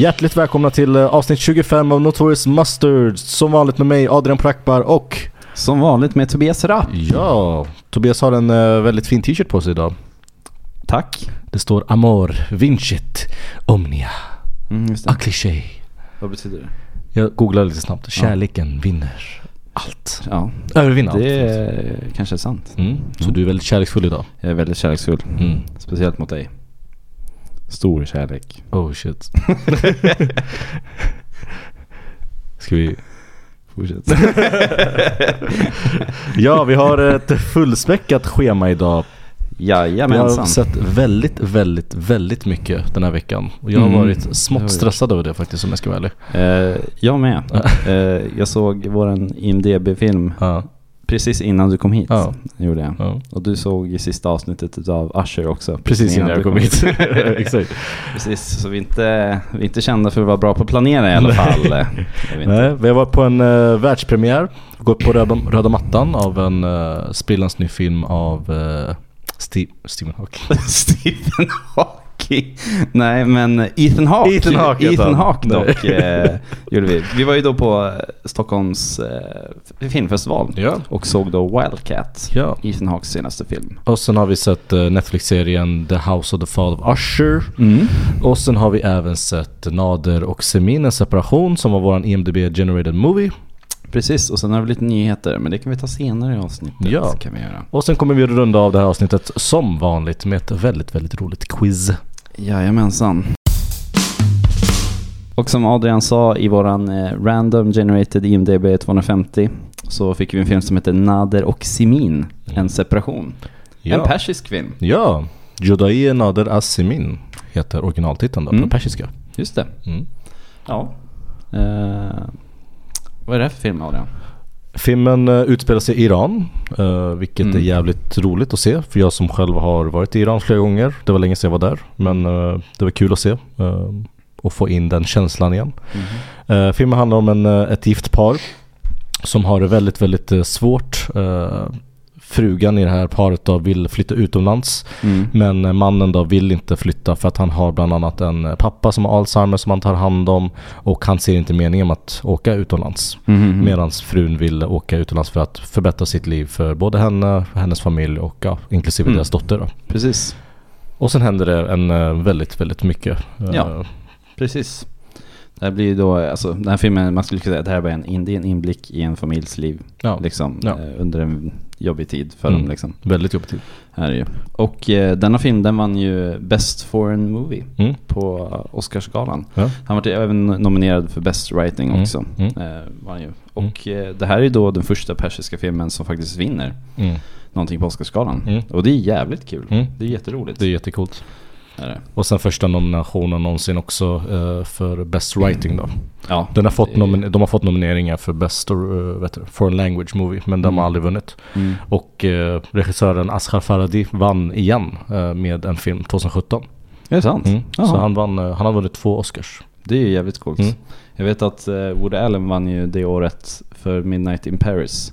Hjärtligt välkomna till eh, avsnitt 25 av Notorious Mustards. Som vanligt med mig Adrian Prackbar och Som vanligt med Tobias Rapp. ja, Tobias har en eh, väldigt fin t-shirt på sig idag. Tack. Det står Amor, Vincit, Omnia, Mm, cliché. Vad betyder det? Jag googlade lite snabbt. Kärleken vinner allt. Ja, Övervinner allt. det är kanske är sant. Mm. Så du är väldigt kärleksfull idag? Jag är väldigt kärleksfull. Mm. Speciellt mot dig. Stor kärlek. Oh shit. Ska vi... Fortsätt. Ja, vi har ett fullspäckat schema idag. Vi har Jajamensan. sett väldigt, väldigt, väldigt mycket den här veckan. Och jag har Mm. varit har smått stressad över det faktiskt om jag ska vara ärlig. Eh, jag med. Eh, jag såg våran IMDB-film Ja, precis innan du kom hit. Ja. Gjorde jag. ja. Och du såg i sista avsnittet av Usher också. Precis innan jag du kom hit. Exakt. Precis, så vi är, inte, vi är inte kända för att vara bra på att planera i alla fall. Eh, jag. Nej, vi har varit på en uh, världspremiär. Gått på röda, röda mattan av en uh, sprillans ny film av uh, Steve, Stephen Hawking. Stephen Hawking. Nej men Ethan Hawke. Ethan Hawke Ethan han. Hawke dock eh, gjorde vi. Vi var ju då på eh, Stockholms eh, filmfestival Ja. och såg då Wildcat. Ja. Ethan Hawkes senaste film. Och sen har vi sett uh, Netflix-serien The House of the Fall of Usher. Mm. Och sen har vi även sett Nader och Semin, en separation som var våran IMDB generated movie. Precis, och sen har vi lite nyheter men det kan vi ta senare i avsnittet. Ja. Kan vi göra. Och sen kommer vi runda av det här avsnittet som vanligt med ett väldigt, väldigt roligt quiz. Jajamensan. Och som Adrian sa i våran eh, random generated IMDB 250 så fick vi en film som heter Nader och Simin, en separation. En persisk film. Ja, Judai Nader Asimin heter originaltiteln då, Mm. på persiska. Just det. Mm. Ja. Eh, vad är det här för film Adrian? Filmen uh, utspelar sig i Iran, eh, vilket Mm. är jävligt roligt att se. För jag som själv har varit i Iran flera gånger. Det var länge sedan jag var där. Men eh, det var kul att se. eh, och få in den känslan igen. Eh, filmen handlar om en, eh, ett gift par som har det väldigt, väldigt eh, svårt. Frugan i det här paret då vill flytta utomlands. Mm. Men eh, mannen då vill inte flytta för att han har bland annat en eh, pappa som har Alzheimer som han tar hand om. Och han ser inte meningen med att åka utomlands. Mhm. Medan frun vill åka utomlands för att förbättra sitt liv för både henne, hennes familj och ja, inklusive Mm. deras dotter då. Precis. Och sen händer det en eh, väldigt, väldigt mycket. Ja. Precis. Det här blir ju då, alltså den här filmen, man skulle kunna säga att det här var en, det är en inblick i en familjs liv. ja. Liksom, Ja. eh, under en jobbig tid för Mm. dem liksom. Väldigt jobbigt. Här är ju. Och eh, denna film den vann ju Best Foreign Movie Mm. på Oscarsgalan. Ja. Han var även nominerad för Best Writing Mm. också. Mm. Eh, var han ju. Och eh, det här är ju då den första persiska filmen som faktiskt vinner Mm. någonting på Oscarsgalan. Mm. Och det är jävligt kul. Mm. Det är jätteroligt. Det är jättecoolt. Och sen första nominationen någonsin också eh, för Best Writing då. Ja, Den har fått nomin- de har fått nomineringar för Best uh, vet du, Foreign Language Movie men de Mm. har aldrig vunnit. Mm. Och eh, regissören Asghar Farhadi vann igen eh, med en film 2017. Är det sant? Mm. Så han, vann, eh, han har vunnit två Oscars. Det är ju jävligt coolt. Mm. Jag vet att uh, Woody Allen vann ju det året för Midnight in Paris.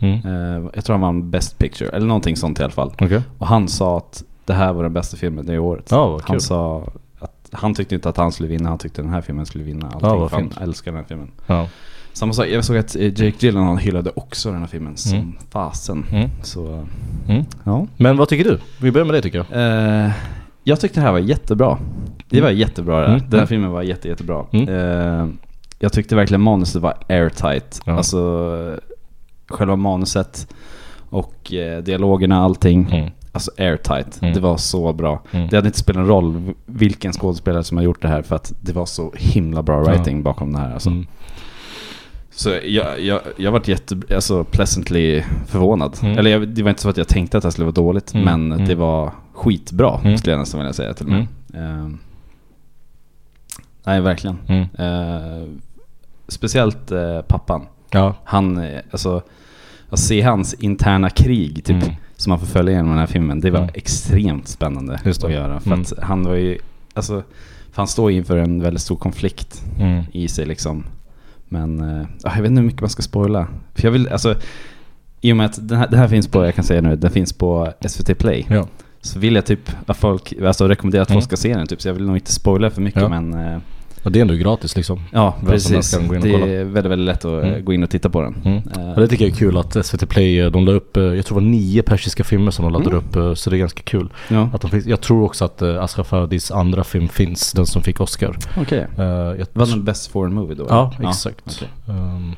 Mm. Eh, jag tror han vann Best Picture, eller någonting sånt i alla fall. Okej. Och han sa att det här var den bästa filmen det året. Vad han sa att han tyckte inte att han skulle vinna, han tyckte den här filmen skulle vinna allting. För han älskar den här filmen. Ja. Samma sak, jag såg att eh, Jake Gyllenhaal hyllade också den här filmen som Mm. fasen. Mm. Så, Mm. ja. Men vad tycker du? Vi börjar med det tycker jag. Eh, jag tyckte det här var jättebra. Det var jättebra det här. Mm. Den här Mm. filmen var jätte, jättebra. Mm. Eh, jag tyckte verkligen manuset var airtight. Ja. Alltså själva manuset och eh, dialogerna, allting. Alltså airtight. Mm. Det var så bra. Mm. Det hade inte spelat någon roll vilken skådespelare som har gjort det här för att det var så himla bra Ja. writing bakom det här. Alltså. Mm. Så jag, jag, jag varit jätte, alltså pleasantly förvånad. Mm. Eller jag, det var inte så att jag tänkte att det skulle vara dåligt, Mm. men Mm. det var skitbra skulle jag nästan vilja säga till och med. Ehm, nej, verkligen. Eh, speciellt eh, pappan. Ja. Han, eh, alltså, att se hans interna krig typ. Som man får följa genom den här filmen, det var Mm. extremt spännande det. att göra. För Mm. att han var ju, alltså, han står inför en väldigt stor konflikt Mm. i sig liksom. Men ja, jag vet inte hur mycket man ska spoila. För jag vill, alltså, i och med att den här, den här finns på, jag kan säga nu, den finns på SVT Play. Ja. så vill jag typ att folk, alltså rekommendera att folk Mm. ska se den typ. Så jag vill nog inte spoila för mycket Ja. men eh, Och det är ändå gratis liksom. ja precis. Det är väldigt, väldigt lätt att Mm. gå in och titta på den. Mm. Och det tycker jag är kul att SVT Play, eh, de la upp, eh, jag tror det var nio persiska filmer som de laddade Mm. upp. Så det är ganska kul. ja, Att de finns, jag tror också att uh, Ashraf Fardis andra film finns, den som fick Oscar. okej. Eh, jag, Var den best foreign movie då? Ja, eller? exakt. okej. Ehm,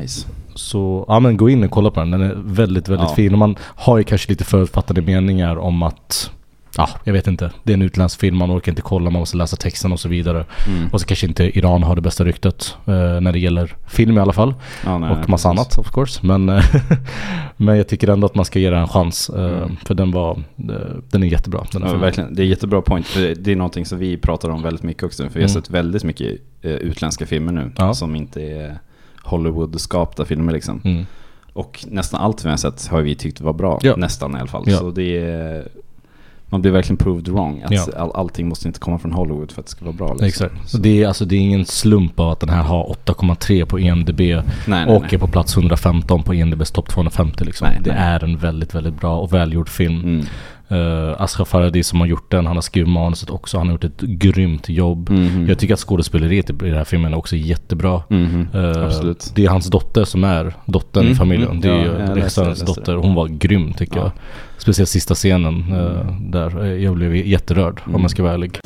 Nice. så, ja men gå in och kolla på den. Den är väldigt, väldigt Ja. fin. Och man har ju kanske lite förutfattade meningar om att Ja, jag vet inte. Det är en utländsk film, man orkar inte kolla, man måste läsa texten och så vidare. Mm. Och så kanske inte Iran har det bästa ryktet eh, när det gäller film i alla fall. Ja, nej, och massa annat of course. Men, eh, men jag tycker ändå att man ska ge den en chans. eh, Mm. För den var, eh, den är jättebra. Den Ja, verkligen. Det är jättebra point. För det är någonting som vi pratar om väldigt mycket också. För vi har Mm. sett väldigt mycket eh, utländska filmer nu. Ja. Som inte är Hollywood-skapta filmer liksom. Mm. Och nästan allt vi har sett har vi tyckt var bra. Ja. Nästan i alla fall. Så det är... Man blir verkligen proved wrong. Att Ja. all, allting måste inte komma från Hollywood för att det ska vara bra. Liksom. Exakt. Så, det, är, alltså, det är ingen slump av att den här har 8,3 på EMDB nej, nej, och nej. är på plats 115 på EMDBs topp 250 liksom. Det är en väldigt, väldigt bra och välgjord film. Mm. Uh, Ashraf Farhadi som har gjort den, han har skrivit manuset också, han har gjort ett grymt jobb. Mhm. Jag tycker att skådespeleriet i den här filmen är också jättebra. Mhm. Eh, Absolut. Det är hans dotter som är dottern i Mm, familjen. mm, det är ja, regissörens dotter. Hon var grym tycker Ja. jag. Speciellt sista scenen eh, där. Eh, Jag blev jätterörd om Mm. jag ska vara ärlig.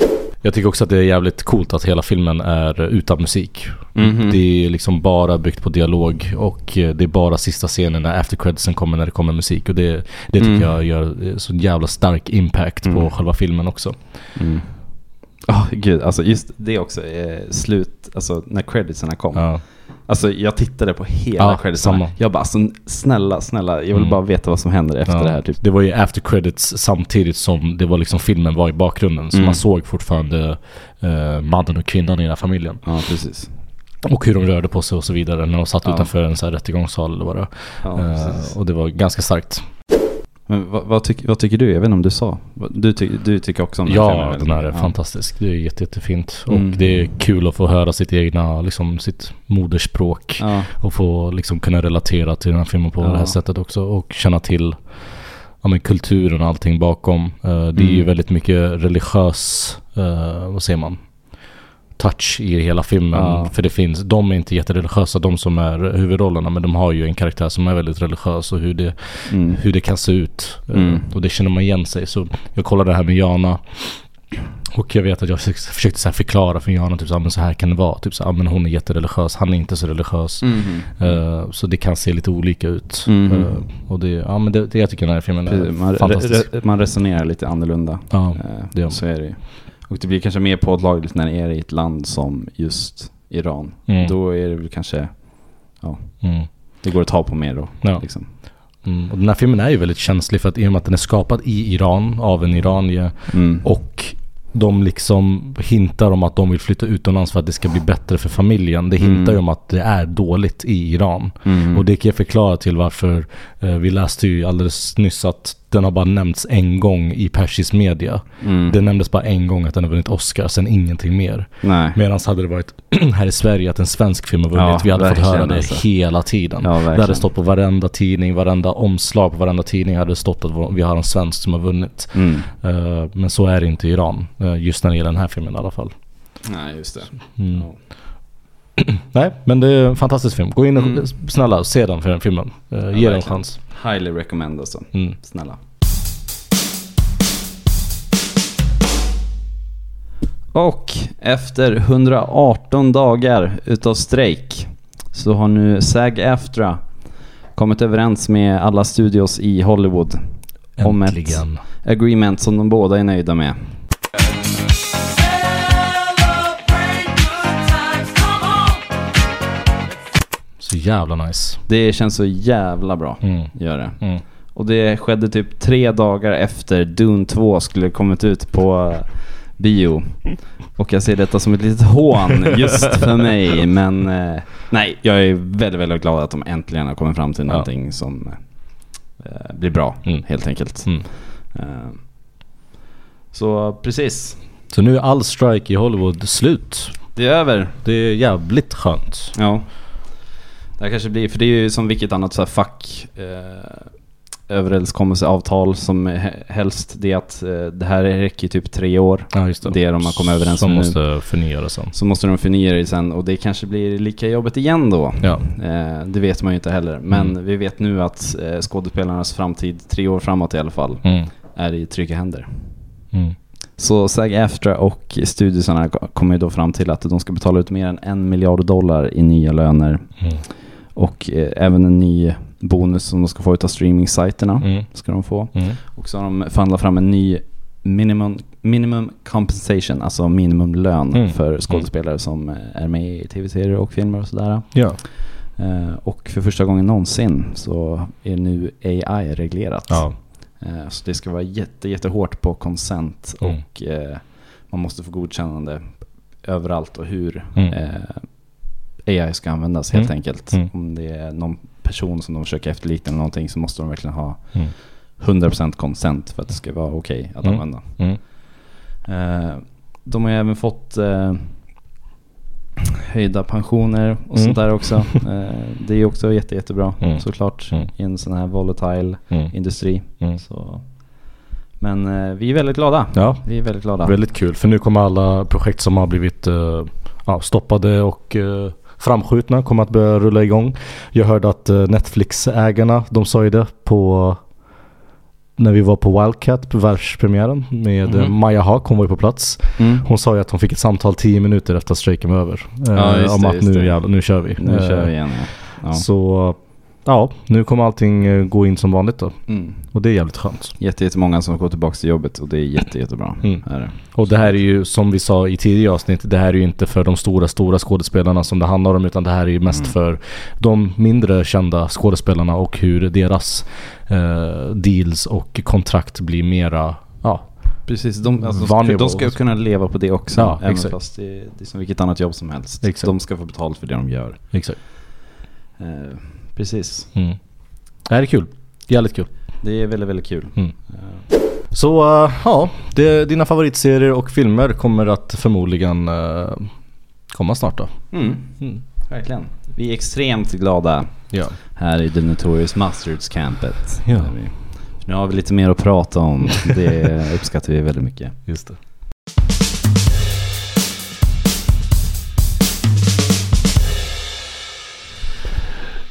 Jag tycker också att det är jävligt coolt att hela filmen är utan musik. Mhm. Det är liksom bara byggt på dialog och eh, det är bara sista scenen när after creditsen kommer när det kommer musik. Och det, det tycker Mm. jag gör eh, så jävla stark impact på Mm. själva filmen också. Mm. Ja, gud. Alltså just det också. Eh, slut, alltså när creditsarna kom. Ja. Alltså jag tittade på hela Ja, creditsarna. samma. Jag bara, alltså, snälla, snälla. Jag vill Mm. bara veta vad som händer efter Ja, det här. Typ. Det var ju after credits samtidigt som det var liksom filmen var i bakgrunden. Så Mm. man såg fortfarande eh, mannen och kvinnan i den här familjen. Ja, precis. Och hur de rörde på sig och så vidare när de satt Ja. utanför en så här rättegångssal eller vad det Ja, eh, Och det var ganska starkt. Men vad, vad, tyck, vad tycker du? Jag vet inte om du sa. Du, ty, du tycker också om den filmen Ja, den här är fantastisk. Det är jätte, jättefint. Mm. Och det är kul att få höra sitt egna, liksom sitt moderspråk. Ja. Och få liksom kunna relatera till den här filmen på Ja. det här sättet också. Och känna till ja, men kulturen och allting bakom. Eh, det är ju Mm. väldigt mycket religiös, eh, vad säger man? Touch i hela filmen. Ja. För det finns, de är inte jättereligiösa de som är huvudrollerna men de har ju en karaktär som är väldigt religiös och hur det, Mm. hur det kan se ut. Eh, Mm. Och det känner man igen sig. Så jag kollade det här med Jana. Och jag vet att jag försökte, så förklara för Jana typ så, här, men så här kan det vara. Typ så här, men hon är jättereligiös, han är inte så religiös. Mhm. Eh, så det kan se lite olika ut. Mhm. Eh, och det, ja men det, det jag tycker den här filmen är man, fantastisk. re, man resonerar lite annorlunda. Ja, Eh, det gör man. så är det ju. Och det blir kanske mer påtagligt när det är i ett land som just Iran. Mm. Då är det väl kanske, mm. det går att ta på mer då. Ja. Liksom. Mm. Och den här filmen är ju väldigt känslig för att i och med att den är skapad i Iran av en iranier Mm. och de liksom hintar om att de vill flytta utomlands för att det ska bli bättre för familjen. Det hintar Mm. ju om att det är dåligt i Iran. Mm. Och det kan jag förklara till varför eh, vi läste ju alldeles nyss att den har bara nämnts en gång i persisk media. mm. Det nämndes bara en gång att den har vunnit Oscar, sen ingenting mer. Medan hade det varit här i Sverige att en svensk film har vunnit, Ja, vi hade fått höra det alltså. hela tiden. Ja, det hade stått på varenda tidning, varenda omslag på varenda tidning hade det stått att vi har en svensk som har vunnit. Mm. Eh, men så är det inte i Iran, eh, just när det gäller den här filmen i alla fall. Nej, just det. Mm. Ja. Nej, men det är en fantastisk film. Gå in och Mm. snälla, se den för den filmen. Uh, ge den en chans. Highly recommend alltså. Mm. Snälla. Och efter 118 dagar utav strejk så har nu SAG-AFTRA kommit överens med alla studios i Hollywood om ett Äntligen. agreement som de båda är nöjda med. Jävla nice. Det känns så jävla bra, Mm. gör det. Mm. Och det skedde typ tre dagar efter Dune 2 skulle kommit ut på bio. Och jag ser detta som ett litet hån just för mig. Men eh, nej, jag är väldigt, väldigt glad att de äntligen har kommit fram till Ja. någonting som eh, blir bra, Mm. helt enkelt. Mm. Eh, så precis, Så nu är all strike i Hollywood slut. det är över. Det är jävligt skönt. Ja. Det här kanske blir, för det är ju som vilket annat så här fack, eh, överenskommelseavtal som he- helst det är att eh, det här räcker typ tre år. Ja, just det. Det är de har kommit överens Som om nu. måste förnya det sen. Så måste de förnya det sen och det kanske blir lika jobbigt igen då. Ja. Eh, det vet man ju inte heller. Men Mm. vi vet nu att eh, skådespelarnas framtid, tre år framåt i alla fall, Mm. är i trygga händer. Mm. Så SAG-AFTRA och studiosarna ko- kommer ju då fram till att de ska betala ut mer än en miljard dollar i nya löner. Mm. Och eh, även en ny bonus som de ska få utav streaming-sajterna. Mm. Ska de få. Mm. Och så har de förhandlat fram en ny minimum, minimum compensation, alltså minimumlön Mm. för skådespelare som eh, är med i tv-serier och filmer och sådär. Ja. Eh, och för första gången någonsin så är nu AI reglerat. Ja. Eh, så det ska vara jätte, jättehårt på consent Mm. och eh, man måste få godkännande överallt och hur Mm. eh, AI ska användas helt Mm. enkelt. Mm. Om det är någon person som de försöker efterlikna eller någonting så måste de verkligen ha Mm. 100% consent för att det ska vara okej att Mm. använda. Mm. Eh, de har ju även fått eh, höjda pensioner och Mm. sånt där också. Eh, det är ju också jätte, jättebra Mm. såklart Mm. i en sån här volatile Mm. industri. Mm. Så. Men eh, vi är väldigt glada. Ja, Vi är väldigt glada. väldigt kul. För nu kommer alla projekt som har blivit eh, stoppade och eh, framskjutna kommer att börja rulla igång. Jag hörde att eh, Netflix-ägarna, de sa ju det på när vi var på Wildcat på världspremiären med eh, Mhm. Maja Haak, hon var ju på plats. Mm. Hon sa ju att hon fick ett samtal 10 minuter efter att strejken var över. Eh, Ja, just om det, att nu, det. jävlar, nu kör vi. Nu Eh, kör vi igen. Ja. Ja. Så ja, nu kommer allting eh, gå in som vanligt då. Mm. Och det är jävligt skönt. Jätte, jättemånga som går tillbaka till jobbet och det är jätte, jättebra. Mm. Är det. Och det här är ju som vi sa i tidigare avsnitt, det här är ju inte för de stora, stora skådespelarna som det handlar om utan det här är ju mest Mm. för de mindre kända skådespelarna och hur deras eh, deals och kontrakt blir mera, ja, Precis, de, alltså, de ska ju kunna leva på det också. Ja, även exakt. fast det, det är som vilket annat jobb som helst. Exakt. De ska få betalt för det de gör. exakt. Eh, precis. Mm. Det här är kul. Jävligt kul. Det är väldigt, väldigt kul. Mm. Eh, Så eh, ja, det, dina favoritserier och filmer kommer att förmodligen eh, komma snart då. Mm. Mm. Verkligen. Vi är extremt glada Ja. här i The Notorious Mustards campet. Ja. Nu har vi lite mer att prata om. Det uppskattar vi väldigt mycket. Just det.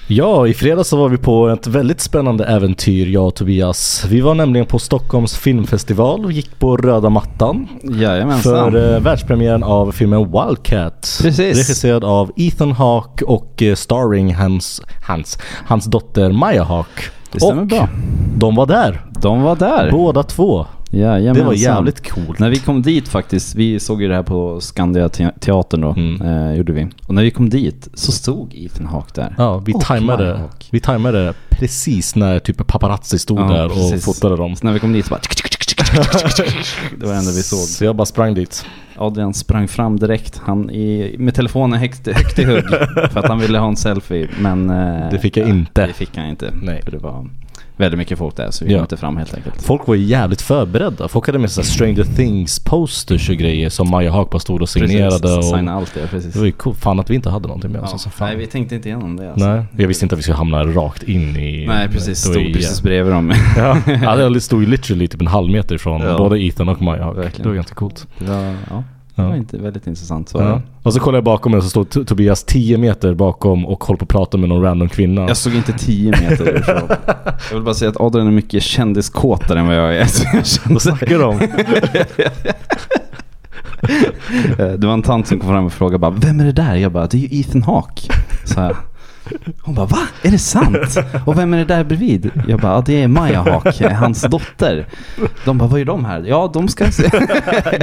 Ja, i fredags så var vi på ett väldigt spännande äventyr, jag och Tobias. Vi var nämligen på Stockholms filmfestival och gick på röda mattan Jajamensan. för eh, världspremiären av filmen Wildcat. Precis. Regisserad av Ethan Hawke och eh, starring hans, hans, hans dotter Maya Hawke. Det stämmer och bra. de var där, De var där. båda två. Jajamensan. Det var jävligt coolt. När vi kom dit faktiskt, vi såg ju det här på Skandia te- teatern då, Mm. eh, gjorde vi. Och när vi kom dit så stod Ethan Hawke där. Ja, vi Och tajmade, Hawke. vi tajmade precis när typ paparazzi stod Ja, där och precis. fotade dem. Så när vi kom dit så bara... Det var det enda vi såg. Så jag bara sprang dit. Adrian sprang fram direkt, han i, med telefonen högt, högt i hugg. för att han ville ha en selfie, men... eh, Det fick jag inte. Det fick han inte. Nej. För det var väldigt mycket folk där, så vi Ja. kom inte fram helt enkelt. Folk var ju jävligt förberedda. Folk hade med sig Stranger Things posters och grejer som Maja Haak bara stod och signerade. Precis, och signa allt det, precis. det var ju coolt. Fan att vi inte hade någonting med oss. Ja. Alltså. Nej, vi tänkte inte igenom det alltså. Nej, jag visste inte att vi skulle hamna rakt in i... Nej, precis. Stod precis bredvid dem. Ja, ja, det stod ju literally typ en halv meter ifrån Ja. både Ethan och Maja. Verkligen. Det var ganska coolt. Det var, ja, det var inte väldigt intressant. Så Ja. Och så kollade jag bakom mig och så T- Tobias 10 meter bakom och håller på att prata med någon random kvinna. Jag såg inte 10 meter därifrån. Jag vill bara säga att Adrian är mycket kändiskåtare än vad jag är. Så Vad snackar du om? Eh, Det var en tant som kom fram och frågade bara, vem är det där? Jag bara, det är ju Ethan Hawke. Så här. Hon bara, va? Är det sant? Och vem är det där bredvid? Jag bara, ja, det är Maya Hawke, hans dotter. De bara, vad gör de här? Ja, de ska se.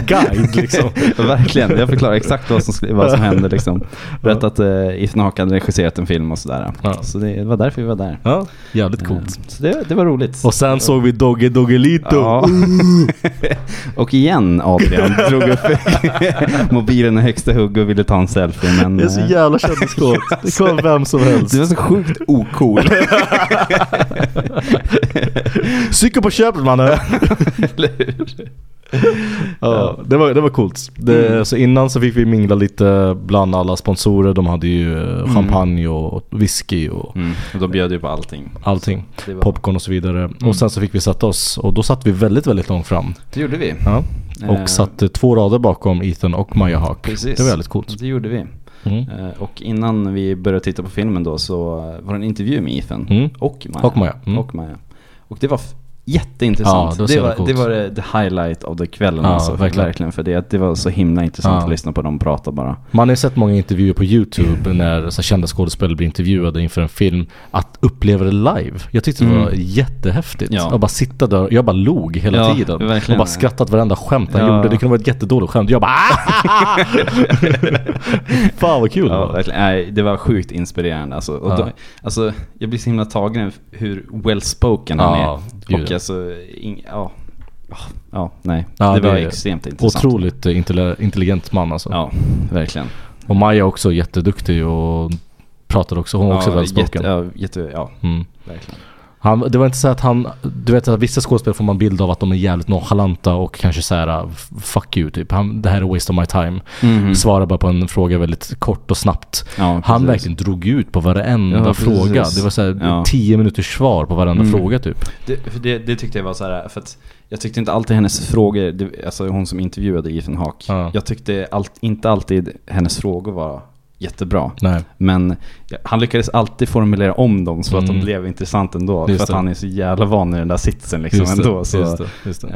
Guide liksom. Verkligen, jag förklarar exakt vad som, vad som hände liksom. Berättade att uh, Ethan Hawke hade regisserat en film och sådär. Ja. Så det var därför vi var där. Ja, jävligt coolt. Eh, Så det, det var roligt. Och sen såg vi Dogge Doggelito. Ja. och igen Adrian drog upp mobilen i högsta hugg och ville ta en selfie. Men, Det är så eh, jävla kändiskåt. Det kommer vem som helst. Du var så sjukt ocool. Cykel på köpet mannen. Ja, det var, det var coolt. Det, Mm. Så innan så fick vi mingla lite bland alla sponsorer. De hade ju eh, champagne och whisky och Mm. Och de bjöd ju på allting. allting. Var, Popcorn och så vidare. Mm. Och sen så fick vi sätta oss och då satt vi väldigt, väldigt långt fram. det gjorde vi. Ja. Och Eh, satt eh, två rader bakom Ethan och Maya Hawk. Precis. Det var väldigt coolt. Det gjorde vi. Mm. Eh, Och innan vi började titta på filmen då så eh, var det en intervju med Ethan Mm. och Maja. Och Maja. Mm. Och Maja. Och det var jätteintressant. Ja, det var det, var, det var det, the highlight the kvällen Ja, alltså. verkligen. Verkligen. För det, det var så himla intressant Ja. att lyssna på dem prata bara. Man har ju sett många intervjuer på YouTube när så kända skådespelare blir intervjuade inför en film. Att uppleva det live. Jag tyckte det var Mm. jättehäftigt. Ja. Att bara sitta där. Jag bara log hela Ja, tiden. verkligen. Och bara skrattat varenda skämt han gjorde. Det kunde vara ett jättedåligt skämt. Jag bara "Ah!" Fan vad kul det Ja, var. verkligen. Nej, det var sjukt inspirerande alltså. Och då, alltså. Jag blir så himla tagen av hur well spoken han är. Och. Alltså, ing, ja. Ja, nej. Ja, det, det var extremt intressant. Otroligt intelli- intelligent man alltså. Ja, verkligen. Och Maja också jätteduktig och pratade också. Hon var också ja, väl spoken. jätte, ja, jätte, ja, Mm. verkligen. Han, det var inte så att han, du vet att vissa skådespelare får man bild av att de är jävligt nonchalanta och kanske såhär fuck you typ. Han, det här är waste of my time. Mhm. Svarar bara på en fråga väldigt kort och snabbt. Ja, Han verkligen drog ut på varenda Ja, fråga. Det var såhär Ja. 10 minuters svar på varenda Mm. fråga typ. Det, det, det tyckte jag var så här, för att jag tyckte inte alltid hennes frågor, det, alltså hon som intervjuade Ethan Hawke, Ja. jag tyckte allt, inte alltid hennes frågor var jättebra. Nej. Men han lyckades alltid formulera om dem så att Mm. de blev intressant ändå. Just för att det. han är så jävla van i den där sitsen liksom Just det, ändå. Så, just det, just det. Eh,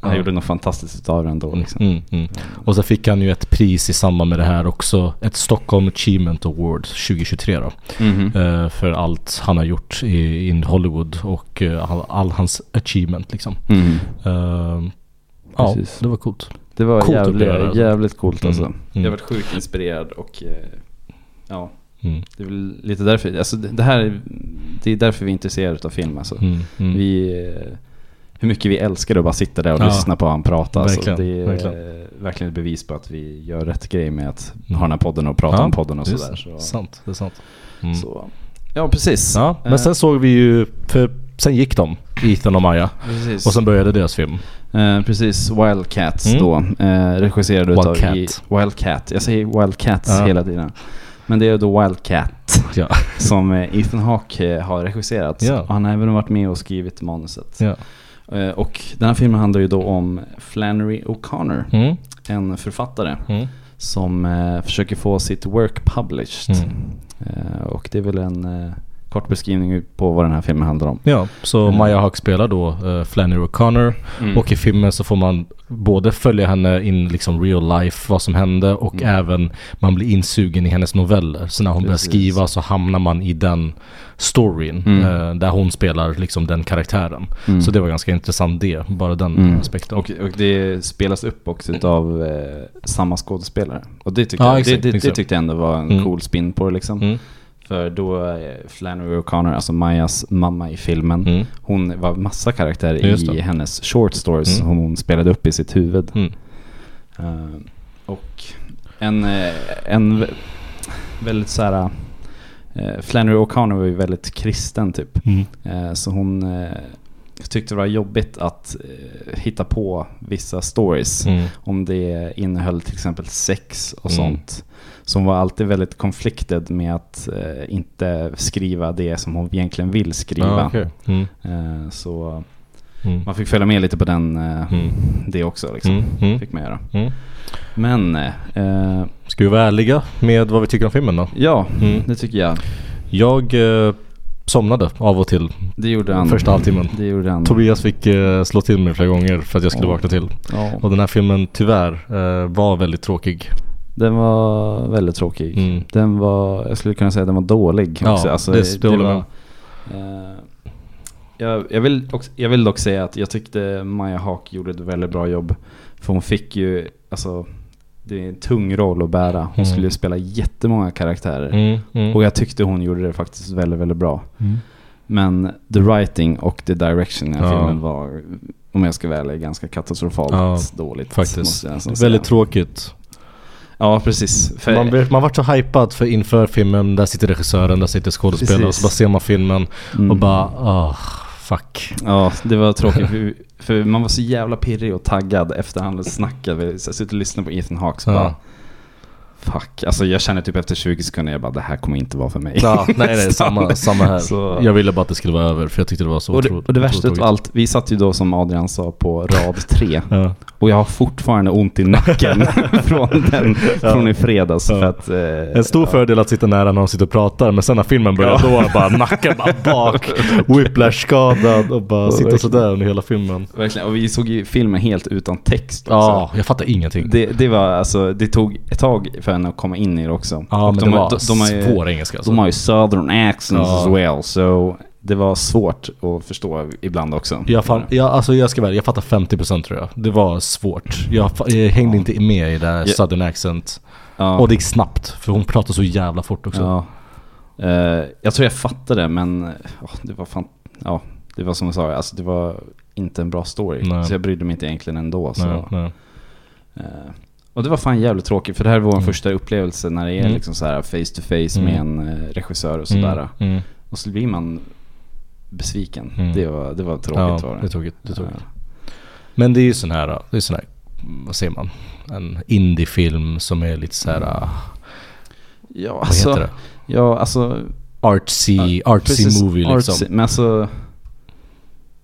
han Ja. gjorde något fantastiskt utav det ändå liksom. Mm, mm. Och så fick han ju ett pris i samband med det här också. Ett Stockholm Achievement Award 2023 då. Mhm. Eh, för allt han har gjort i, in Hollywood och eh, all, all hans achievement liksom. Mhm. Eh, ja, Precis. det var coolt. Det var Coolt jävligt, alltså. jävligt coolt alltså. Mm. Jag Mm. har varit sjukt inspirerad och eh, ja, Mm. det är väl lite därför, alltså det här, är- det är därför vi är intresserade av film alltså. Mm. Mm. Vi, eh, hur mycket vi älskar att bara sitta där och Ja. lyssna på han prata. Alltså, Verkligen, det är verkligen. eh, verkligen ett bevis på att vi gör rätt grej med att Mm. ha den här podden och prata Ja, om podden och sådär. Så, Sant, det är sant. Mm. så, ja, precis. Ja, men Eh, sen såg vi ju, för sen gick de, Ethan och Maja. precis. Och sen började deras film. Eh, precis, Wildcats Mm. då. Eh, regisserad utav Wildcat. i, Wildcat. Jag säger Wildcats Ja. hela tiden. Men det är då Wildcat Ja. som eh, Ethan Hawke eh, har regisserat. Ja. Han har även varit med och skrivit manuset. Eh, och den här filmen handlar ju då om Flannery O'Connor, Mm. en författare Mm. som eh, försöker få sitt work published. Mm. Och det är väl en kort beskrivning på vad den här filmen handlar om. Ja, så Mm. Maja Hawke spelar då uh, Flannery O'Connor. Och i filmen så får man både följa henne in liksom real life, vad som hände och Mm. även man blir insugen i hennes noveller. Så när hon börjar Precis. skriva så hamnar man i den storyn Mm. eh, där hon spelar liksom den karaktären. Mm. Så det var ganska intressant det, bara den Mm. aspekten. Och, och det spelas upp också utav eh, samma skådespelare. Och det tyckte, Ja, jag, exakt, det, det, det tyckte jag ändå var en Mm. cool spin på det liksom. För då är Flannery O'Connor, alltså Majas mamma i filmen, Mm. hon var massa karaktärer Just i hennes short stories Mm. som hon spelade upp i sitt huvud. Eh, och en, eh, en vä- väldigt så här. Uh, Flannery O'Connor var ju väldigt kristen typ. Mm. Eh, så hon eh, tyckte det var jobbigt att eh, hitta på vissa stories. Mm. Om det innehöll till exempel sex och Mm. sånt. Så hon var alltid väldigt conflicted med att eh, inte skriva det som hon egentligen vill skriva. Ja, okej. mm. Eh, så Mm. man fick följa med lite på den, eh, Mm. det också. Liksom. Mm. Fick man göra. Men, eh, Ska vi vara ärliga med vad vi tycker om filmen då? ja, det tycker jag. Jag eh, somnade av och till Det gjorde han. första halvtimmen. Det gjorde han. Tobias fick eh, slå till mig flera gånger för att jag skulle Ja. vakna till. Ja, Och den här filmen tyvärr eh, var väldigt tråkig. den var väldigt tråkig. Mm. Den var, jag skulle kunna säga att den var dålig Ja. Alltså, det- det jag eh, jag, jag, vill också, jag vill dock säga att jag tyckte Maja Hawk gjorde ett väldigt bra jobb. För hon fick ju, alltså, det är en tung roll att bära. Hon Mm. skulle spela jättemånga karaktärer. Mm, mm. Och jag tyckte hon gjorde det faktiskt väldigt, väldigt bra. Mm. Men the writing och the direction i den Ja. filmen var, om jag ska vara ärlig, ganska katastrofalt Ja, dåligt. Faktiskt. Väldigt tråkigt. Ja, precis. För, Man, blev- man vart så hypad för inför filmen, där sitter regissören, där sitter skådespelaren och så bara ser man filmen Mm. och bara ah, fuck. Ja, det var tråkigt för, för man var så jävla pirrig och taggad efter han snackat. Vi satt och lyssnade på Ethan Hawke Ja. bara Fuck, alltså jag känner typ efter 20 sekunder, jag bara det här kommer inte vara för mig. Ja, nej, nej, samma, samma här. Så- Jag ville bara att det skulle vara över för jag tyckte det var så och, det, otroligt och det värsta av allt, vi satt ju då som Adrian sa på rad tre. Ja. Och jag har fortfarande ont i nacken från, den, Ja. från i fredags. Ja. För att, eh, En stor fördel att sitta nära när de sitter och pratar men sen när filmen börjar Ja. då är bara nacken bara bak, whiplash-skadad och bara sitta sådär under hela filmen. Verkligen, och vi såg ju filmen helt utan text också. Ja, jag fattar ingenting. Det, det var alltså, det tog ett tag för henne att komma in i det också. ja, Och men de, det var de, de, har ju, svår engelska alltså. de har ju southern accents Ja. as well, så det var svårt att förstå ibland också. Jag, fan, jag, alltså jag ska väl, jag fattar 50% tror jag. Det var svårt. Jag, jag hängde Ja. inte med i det här southern accent. Ja. Och det gick snabbt, för hon pratar så jävla fort också. Ja. Eh, jag tror jag fattade men åh, det var fan, ja, det var som jag sa, alltså det var inte en bra story. Nej. Så jag brydde mig inte egentligen ändå. Så. Nej, nej. Eh, och det var fan jävligt tråkigt, för det här var vår Mm. första upplevelse när det är Mm. liksom så här face to face med Mm. en eh, regissör och sådär. Och så blir man besviken. Det, var, det var Ja, tråkigt var det det. tråkigt. Det tråkigt. Eh, Men det är ju sån här, det är sån här, vad säger man? En indiefilm som är lite så här, ah, Ja, vad alltså, heter det? ja, alltså Artsy, artsy Precis, movie liksom. artsy. Men alltså,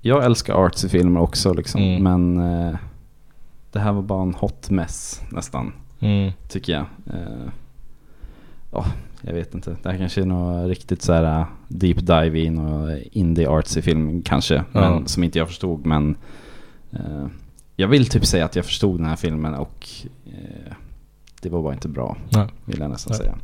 jag älskar artsy filmer också liksom. Mm. Men eh, det här var bara en hot mess nästan, Mm. tycker jag. Eh, Ja, jag vet inte. Det här kanske är något riktigt så här uh, deep dive in och indie artsy film kanske. Men. Som inte jag förstod. Men eh, jag vill typ säga att jag förstod den här filmen och eh, det var bara inte bra. Nej. Vill jag nästan Nej. säga.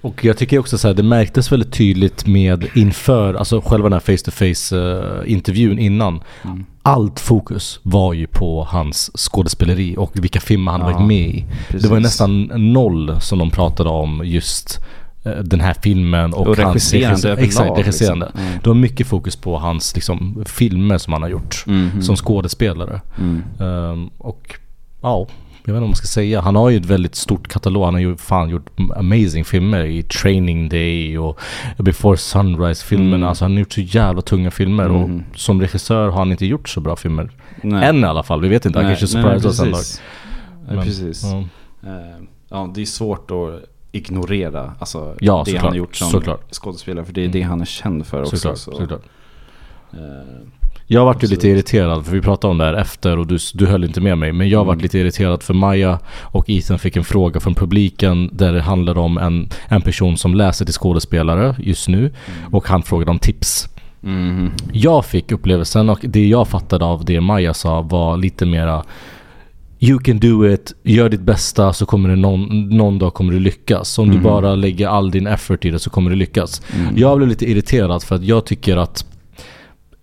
Och jag tycker också så här, det märktes väldigt tydligt med inför, alltså själva den här face to face intervjun innan. Mm. Allt fokus var ju på hans skådespeleri och vilka filmer han Ja, varit med i. Det Precis. var nästan noll som de pratade om just eh, den här filmen och, Och hans regisserande regissör- överlag, Exakt, regisserande. liksom. Mm. Det var mycket fokus på hans liksom, filmer som han har gjort Mhm. som skådespelare. Mm. Ehm, och ja, jag vet inte vad man ska säga. Han har ju ett väldigt stort katalog. Han har ju fan gjort amazing filmer i Training Day och Before Sunrise-filmerna. Mm. Alltså han har gjort så jävla tunga filmer Mhm. och som regissör har han inte gjort så bra filmer. Nej. Än i alla fall, vi vet inte. Han kanske nej, surprise oss en dag. precis. Nej, Men, precis. Ja, Eh, Ja, det är svårt att ignorera alltså, Ja, det såklart. han har gjort som Såklart. skådespelare. För det är Mm. det han är känd för också. såklart, så, såklart. eh, Jag vart ju lite irriterad för vi pratade om det här efter och du, du höll inte med mig. Men jag vart Mm. lite irriterad för Maja och Ethan fick en fråga från publiken där det handlade om en, en person som läser till skådespelare just nu. Och han frågade om tips. mhm. Jag fick upplevelsen och det jag fattade av det Maja sa var lite mera You can do it, gör ditt bästa så kommer det någon, någon dag kommer du lyckas. Om Mhm. du bara lägger all din effort i det så kommer du lyckas. Mm. Jag blev lite irriterad för att jag tycker att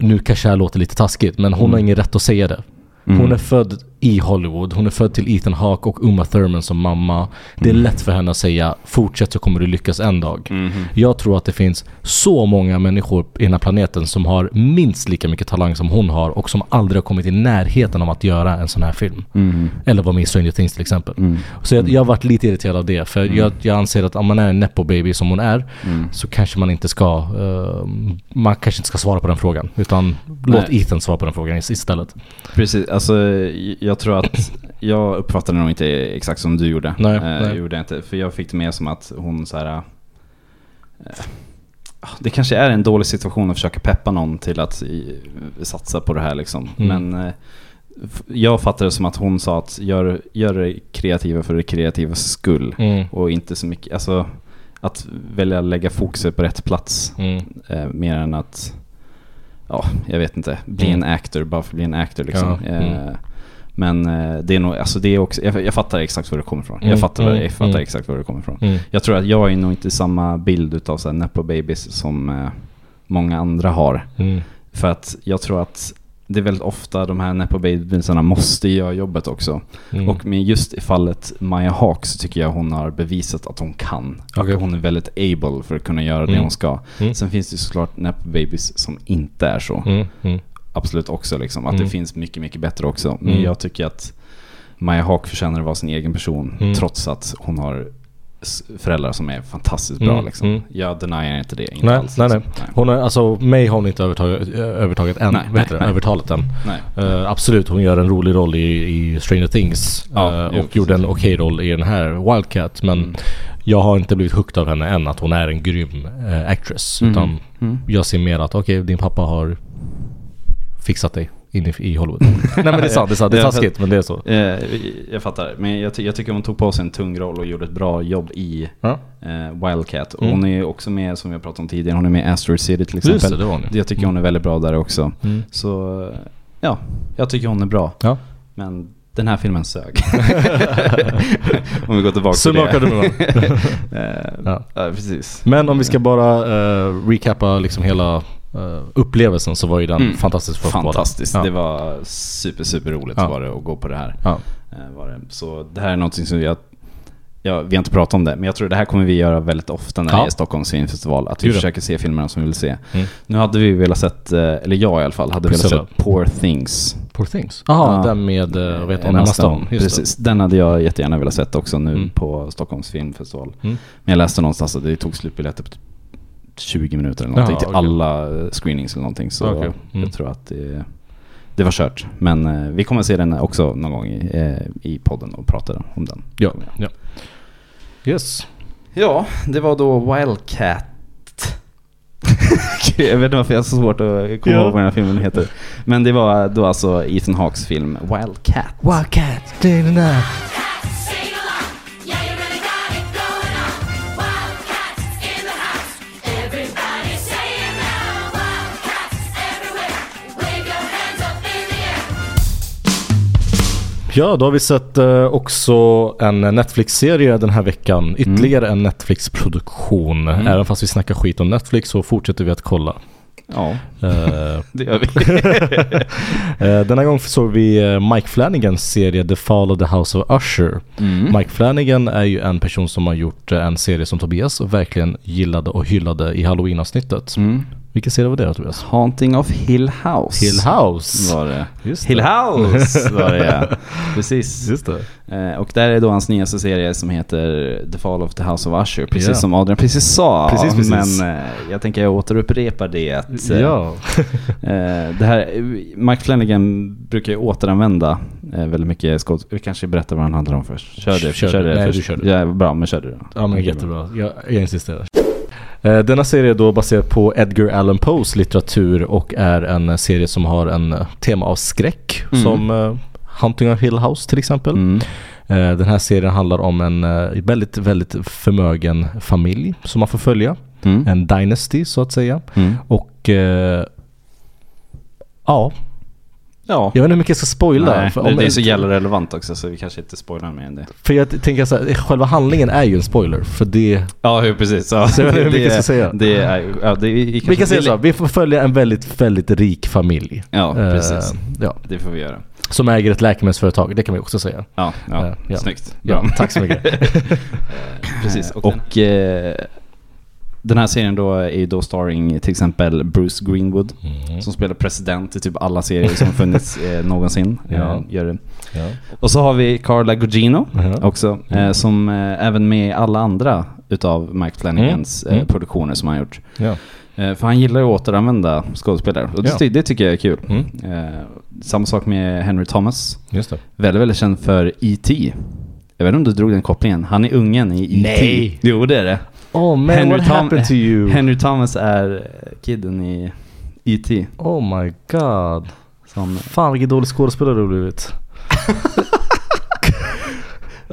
nu kanske det här låter lite taskigt men hon har Mm. ingen rätt att säga det. Mm. Hon är född i Hollywood, hon är född till Ethan Hawke och Uma Thurman som mamma. Det är Mm. lätt för henne att säga fortsätt så kommer du lyckas en dag. Mhm. Jag tror att det finns så många människor i den här planeten som har minst lika mycket talang som hon har och som aldrig har kommit i närheten av att göra en sån här film. Mhm. Eller vara med i Stranger Things till exempel. Mm. Så jag, jag har varit lite irriterad av det. För Mm. jag, jag anser att om man är en nepo baby som hon är Mm. så kanske man inte ska eh, Man kanske inte ska svara på den frågan. Utan låt Nej. Ethan svara på den frågan is- istället. Precis, alltså jag tror att jag uppfattade nog inte exakt som du gjorde. Nej, Eh, nej. Gjorde jag inte, för jag fick det med som att hon så här. eh, det kanske är en dålig situation att försöka peppa någon till att i, satsa på det här liksom. Mm. Men eh, jag fattade det som att hon sa att gör, gör det kreativa för det kreativas skull. Mm. Och inte så mycket, alltså att välja lägga fokuset på rätt plats. Mm. Eh, mer än att, ja, jag vet inte, bli Mm. en actor bara för att bli en actor liksom. Ja, mm. Eh, men eh, det är nog, alltså det är också, jag, jag fattar exakt var det kommer ifrån. Mm, Jag fattar, mm, jag fattar mm. exakt var det kommer ifrån. Mm. Jag tror att jag är nog inte samma bild utav så här nepo babies som eh, många andra har. Mm. För att jag tror att det är väldigt ofta de här nepo babiesarna måste göra jobbet också. Mm. Och med just i fallet Maya Hawke så tycker jag hon har bevisat att hon kan. Okej. Och hon är väldigt able för att kunna göra det Mm. hon ska. Mm. Sen finns det såklart nepo babies som inte är så. Mm. Mm. Absolut också liksom. Att Mm. det finns mycket, mycket bättre också. Men Mm. jag tycker att Maya Hawke förtjänar att vara sin egen person. Mm. Trots att hon har föräldrar som är fantastiskt bra Mm, liksom. mm. Jag deniar inte det. Inte Nej, alls, nej, nej. liksom. Hon är, alltså mig har hon inte övertaget, övertaget än. Nej, nej, nej. Övertalet än. nej. Eh, absolut, hon gör en rolig roll i, i Stranger Things. Ja, jo, och gjorde en okej roll i den här Wildcat. Men Mm. jag har inte blivit hooked av henne än att hon är en grym eh, actress. Mm. Utan Mm. jag ser mer att okej, din pappa har fixat dig in i, Hollywood. Nej men det är sant, det är, sant, det är taskigt men det är så. Eh, jag fattar, men jag, ty- jag tycker hon tog på sig en tung roll och gjorde ett bra jobb i Ja. eh, Wildcat. Och Mm. hon är ju också med, som vi har pratat om tidigare, hon är med i Asteroid City till exempel. Just det, det var hon. Jag tycker hon är väldigt bra där också. Mm. Så ja, jag tycker hon är bra. Ja. Men den här filmen sög. Om vi går tillbaka Summa till det. Eh, Ja. ja, precis. Men om vi ska bara uh, recappa liksom hela eh, upplevelsen så var ju den Mm. fantastisk för. Fantastiskt. Ja. Det var super, super roligt Ja. var det att gå på det här. Ja. Eh, Var det. Så det här är någonting som jag Ja, vi har inte pratat om det, men jag tror det här kommer vi göra väldigt ofta när Ja. det är Stockholms filmfestival. Att vi ja. försöker se filmerna som vi vill se. Mm. Nu hade vi velat sett, eh, eller jag i alla fall, hade Priscilla. velat sett Poor Things. Poor things. Jaha, Ja. den med, heter hon, Emma Stone. Precis, den hade jag jättegärna velat sett också nu Mm. på Stockholms filmfestival. Mm. Men jag läste någonstans att det tog slutbiljetter på typ 20 minuter eller någonting Jaha, till okej. alla eh, screenings eller någonting. Så Okej. Mm. jag tror att det, det var kört. Men eh, vi kommer se den också någon gång i, eh, i podden och prata om den. Ja, ja. Yes. Ja, det var då Wildcat. jag vet inte varför jag har så svårt att komma Ja. ihåg vad den här filmen heter. Men det var då alltså Ethan Hawkes film Wildcat. Wildcat, day and night. Ja, då har vi sett eh, också en Netflix-serie den här veckan. Ytterligare en Netflix-produktion. Mm. Även fast vi snackar skit om Netflix så fortsätter vi att kolla. Ja, Eh, det gör vi. eh, denna gång såg vi eh, Mike Flanagans serie The Fall of the House of Usher. Mm. Mike Flanagan är ju en person som har gjort en serie som Tobias verkligen gillade och hyllade i Halloween-avsnittet. Mm. Vilken serie var det då Tobias? Haunting of Hill House. Hill House. Var det. Just Hill det. House var det ja. Precis. Just det. Eh, och där är då hans nyaste serie som heter The Fall of the House of Usher. Precis Ja. som Adrian precis sa. Precis, precis. Men eh, jag tänker jag återupprepar det. Att, eh, Ja. det här, Mike Flanagan brukar ju återanvända väldigt mycket skåd. Vi kanske berättar vad han handlar om först. Kör det. Kör kör det. Nej, först. du kör det. Ja, bra, men kör det då. Ja men jättebra. Jag, jag insisterar. Denna serie är då baserad på Edgar Allan Poes litteratur och är en serie som har en tema av skräck Mm. som Hunting of Hill House till exempel. Mm. Eh, Den här serien handlar om en eh, väldigt, väldigt förmögen familj som man får följa. Mm. En dynasty så att säga. Mm. Och eh, ja, Ja. jag vet inte hur mycket jag ska spoila. Nej, för, det, om- det är så jävla relevant också så vi kanske inte spoilar mer än det. för jag tänker så här, själva handlingen är ju en spoiler. För det, Ja, precis. Ja, Så jag vet inte hur mycket jag ska säga. Det är, ja, det, vi, vi kan säga så, vi får följa en väldigt, väldigt rik familj. Ja, Eh, precis. ja, Det får vi göra. som äger ett läkemedelsföretag, det kan vi också säga. Ja, ja, Eh, ja. snyggt. Ja, tack så mycket. Precis. Och, eh, den här serien då är ju då starring till exempel Bruce Greenwood Mm. som spelar president i typ alla serier som funnits eh, någonsin. Ja. Eh, gör det. Ja. Och så har vi Carla Gugino Ja. också eh, som eh, även med i alla andra utav Mike Flanagans Mm. eh, Mm. produktioner som han gjort. Ja. Eh, för han gillar ju att återanvända skådespelare och det, Ja. det tycker jag är kul. Mm. Eh, samma sak med Henry Thomas. Just det. Väldigt, väldigt känd för E.T. Jag vet inte om du drog den kopplingen. Han är ungen i E.T. Nej. Jo, det är det. Oh man, Henry what Tom- happened to you? Henry Thomas är kidden i E.T. Oh my god. Som... Fan vilken dålig skådespelare du har blivit.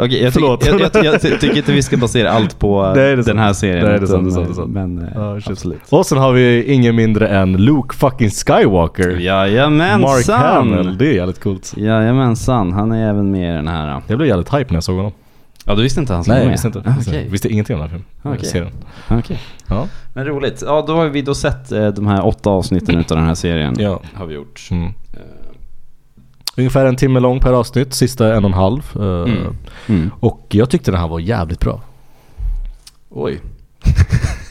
Okej, jag, Förlåt. tycker- jag, jag, jag, ty- tycker inte vi ska basera allt på den sant. här serien. Nej, det är sant, det är sant, det är sant. Men shit. absolut. Och sen har vi ingen mindre än Luke fucking Skywalker. Jajamensan! Mark Hamill, det är jävligt coolt. Jajamensan, han är även med i den här. Jag blev jävligt hype när jag såg honom. Ja, du visste inte han som Nej, jag visste inte. Ah, Visste, Okej, visste ingenting om den här filmen. Okej. Serien. Okej. Ja. Men roligt. Ja, då har vi då sett eh, de här åtta avsnitten utav den här serien. Ja. Har vi gjort. Mm. Eh, Ungefär en timme lång per avsnitt, sista en och en halv. Eh, Mm. Mm. Och jag tyckte den här var jävligt bra. Oj.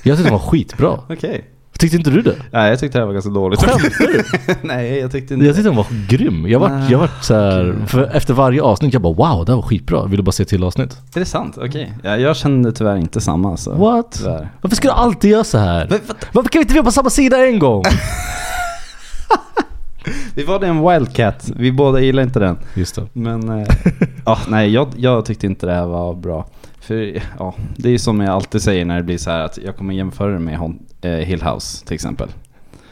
Jag tyckte den var skitbra. Okej. Tyckte inte du det? Nej, jag tyckte det här var ganska dåligt. Skämtar du? Nej, jag tyckte inte Jag tyckte den var grym. Jag vart, jag vart så här, för efter varje avsnitt jag bara wow, det här var skitbra. Vill du bara se till avsnitt? Är det sant? Okej. Ja, jag kände tyvärr inte samma så. What? Tyvärr. Varför ska du alltid göra så här? Men, vad- Varför kan vi inte vara på samma sida en gång? Vi var det en Wildcat, vi båda gillar inte den. Just det. Men, eh, ja, nej jag, jag tyckte inte det här var bra. För ja, det är ju som jag alltid säger när det blir så här att jag kommer jämföra det med hon, eh, Hill House till exempel.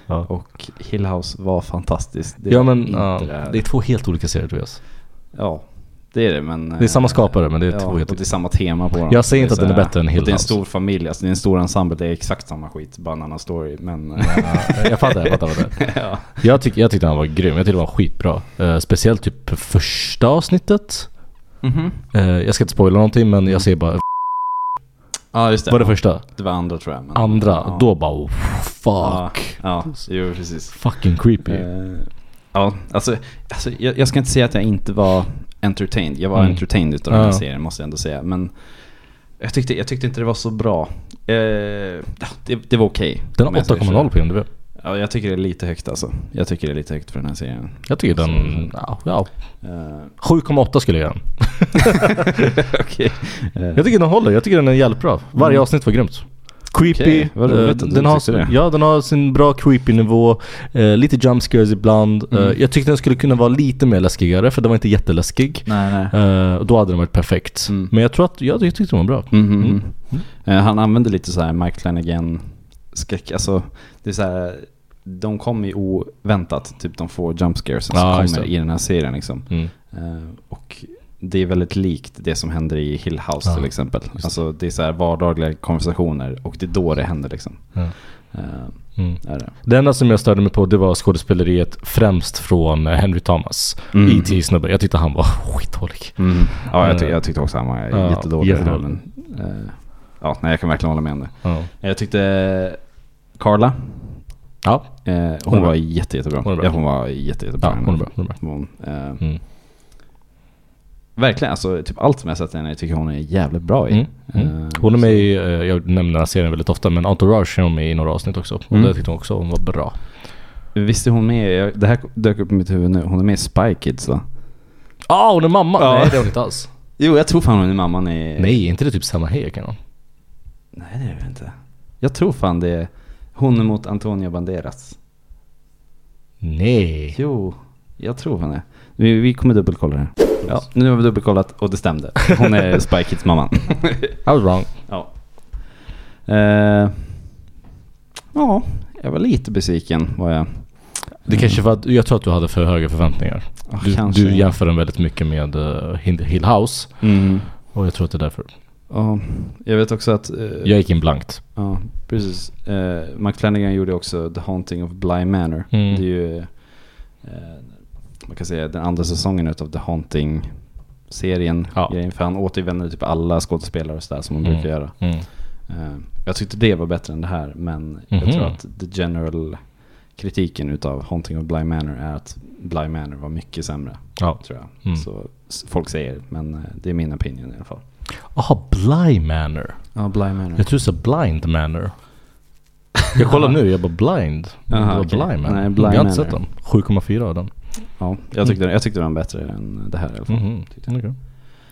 Ja, Och Hill House var fantastiskt. Det ja men ja, det det är två helt olika serier Tobias. Ja, det är det men... Det är samma eh, skapare, men det är ja, två helt och det är samma tema på dem. Jag säger inte att den är bättre än Hill och Det är en stor familj, alltså det är en stor ensemble, det är exakt samma skit, bara en annan story. Men... eh, Ja, jag fattar, jag fattar det är. ja. Jag, tyck, jag tyckte han var grym, jag tyckte det var skitbra. Eh, speciellt typ första avsnittet. Eh, jag ska inte spoila någonting men jag ser bara, Ja just det. var det första? Det var andra tror jag. Men, Andra, ja. då bara oh, fuck. Ja, jo precis. Fucking creepy. Eh, ja, alltså, alltså jag, jag ska inte säga att jag inte var entertained. Jag var Mm. entertained utav den här Ja. serien måste jag ändå säga. Men jag tyckte, jag tyckte inte det var så bra. Ja, det, det var okej. Den om har jag säger 8,0 så. på IMDb. Ja, jag tycker det är lite högt alltså. Jag tycker det är lite högt för den här serien. Jag tycker den, ja, ja Eh, 7,8 skulle jag ge den. Eh, Jag tycker den håller, jag tycker den är jävligt bra. Varje Mm. avsnitt var grymt. Creepy, vad roligt eh, den, har, det. ja, den har sin bra creepy nivå, eh, lite jump scares ibland. Mm. jag tyckte den skulle kunna vara lite mer läskigare för den var inte jätteläskig. nej, nej. Då hade den varit perfekt. Mm. Men jag tror att, jag tyckte den var bra. Mm, mm, Mm. han använde lite så här Mike Flanagan skräck, alltså det är så här, de kommer ju oväntat, typ de får jump scares som just kommer i den här serien liksom. Mm. Eh, och det är väldigt likt det som händer i Hill House Ja, till exempel. Alltså det är så här vardagliga konversationer och det är då det händer liksom. Eh, Mm. är det. Det enda som jag störde mig på det var skådespeleriet främst från Henry Thomas. Mm. E.T. snubbe. Jag tyckte han var skitdålig. Mm. Ja, jag, ty- Eh, jag tyckte också han var ja, jättedålig. jättedålig. men, eh, ja, nej, jag kan verkligen hålla med om det. Ja. Jag tyckte Carla, Ja, eh, hon, Hon var jätte, jättebra. Hon. Ja, hon var jätte, jättebra. ja hon är bra. Hon är bra. Hon, eh, Mm. Verkligen, alltså typ allt som jag sett henne tycker hon är jävligt bra i. Mm. Mm. Eh, Hon är med i, eh, jag nämner den här serien väldigt ofta, men Entourage är hon med i några avsnitt också. Och Mm. det tyckte hon också hon var bra. Visst är hon med, det här dök upp i mitt huvud nu, hon är med i Spy Kids va? Ah, hon är mamma! Ja. Nej det är hon inte alls. Jo, jag tror fan hon är mamman i... Nej, är inte det typ Selma Hayek eller? Nej, det är det inte. Jag tror fan det är hon mot Antonio Banderas. Nej. Jo, jag tror fan det. Vi, vi kommer dubbelkolla det. Ja, nu har vi dubbelkollat och det stämde. Hon är Spy Kids mamman. I was wrong. ja. Eh, ja, jag var lite besviken var jag. Det kanske var att, jag tror att du hade för höga förväntningar. Ja, Du, kanske. du jämför den väldigt mycket med uh, Hill House. Mm. Och jag tror att det är därför. Ja, jag vet också att... eh, Jag gick in blankt. Ja, precis. Uh, Mike Flanagan gjorde också The Haunting of Bly Manor. Mm. Det är ju, eh, man kan säga den andra säsongen utav The Haunting-serien. Ja. grejen, För han återvänder typ alla skådespelare och sådär som man Mm. brukar göra. Mm. Eh, jag tyckte det var bättre än det här, men jag Mhm. tror att the general kritiken utav Haunting of Bly Manor är att Bly Manor var mycket sämre, Ja. tror jag. Mm. Så folk säger, men eh, det är min opinion i alla fall. Aha, Bly Manor. Ja, Bly Manor. Jag tror du sa Blind Manor. Jag kollar nu, jag bara blind. Aha, det var okej. Bly Manor. Nej, Bly jag har inte sett den. 7,4 av den. Ja, jag tyckte, jag tyckte den var bättre än det här i alla fall. Tyckte jag. Okej.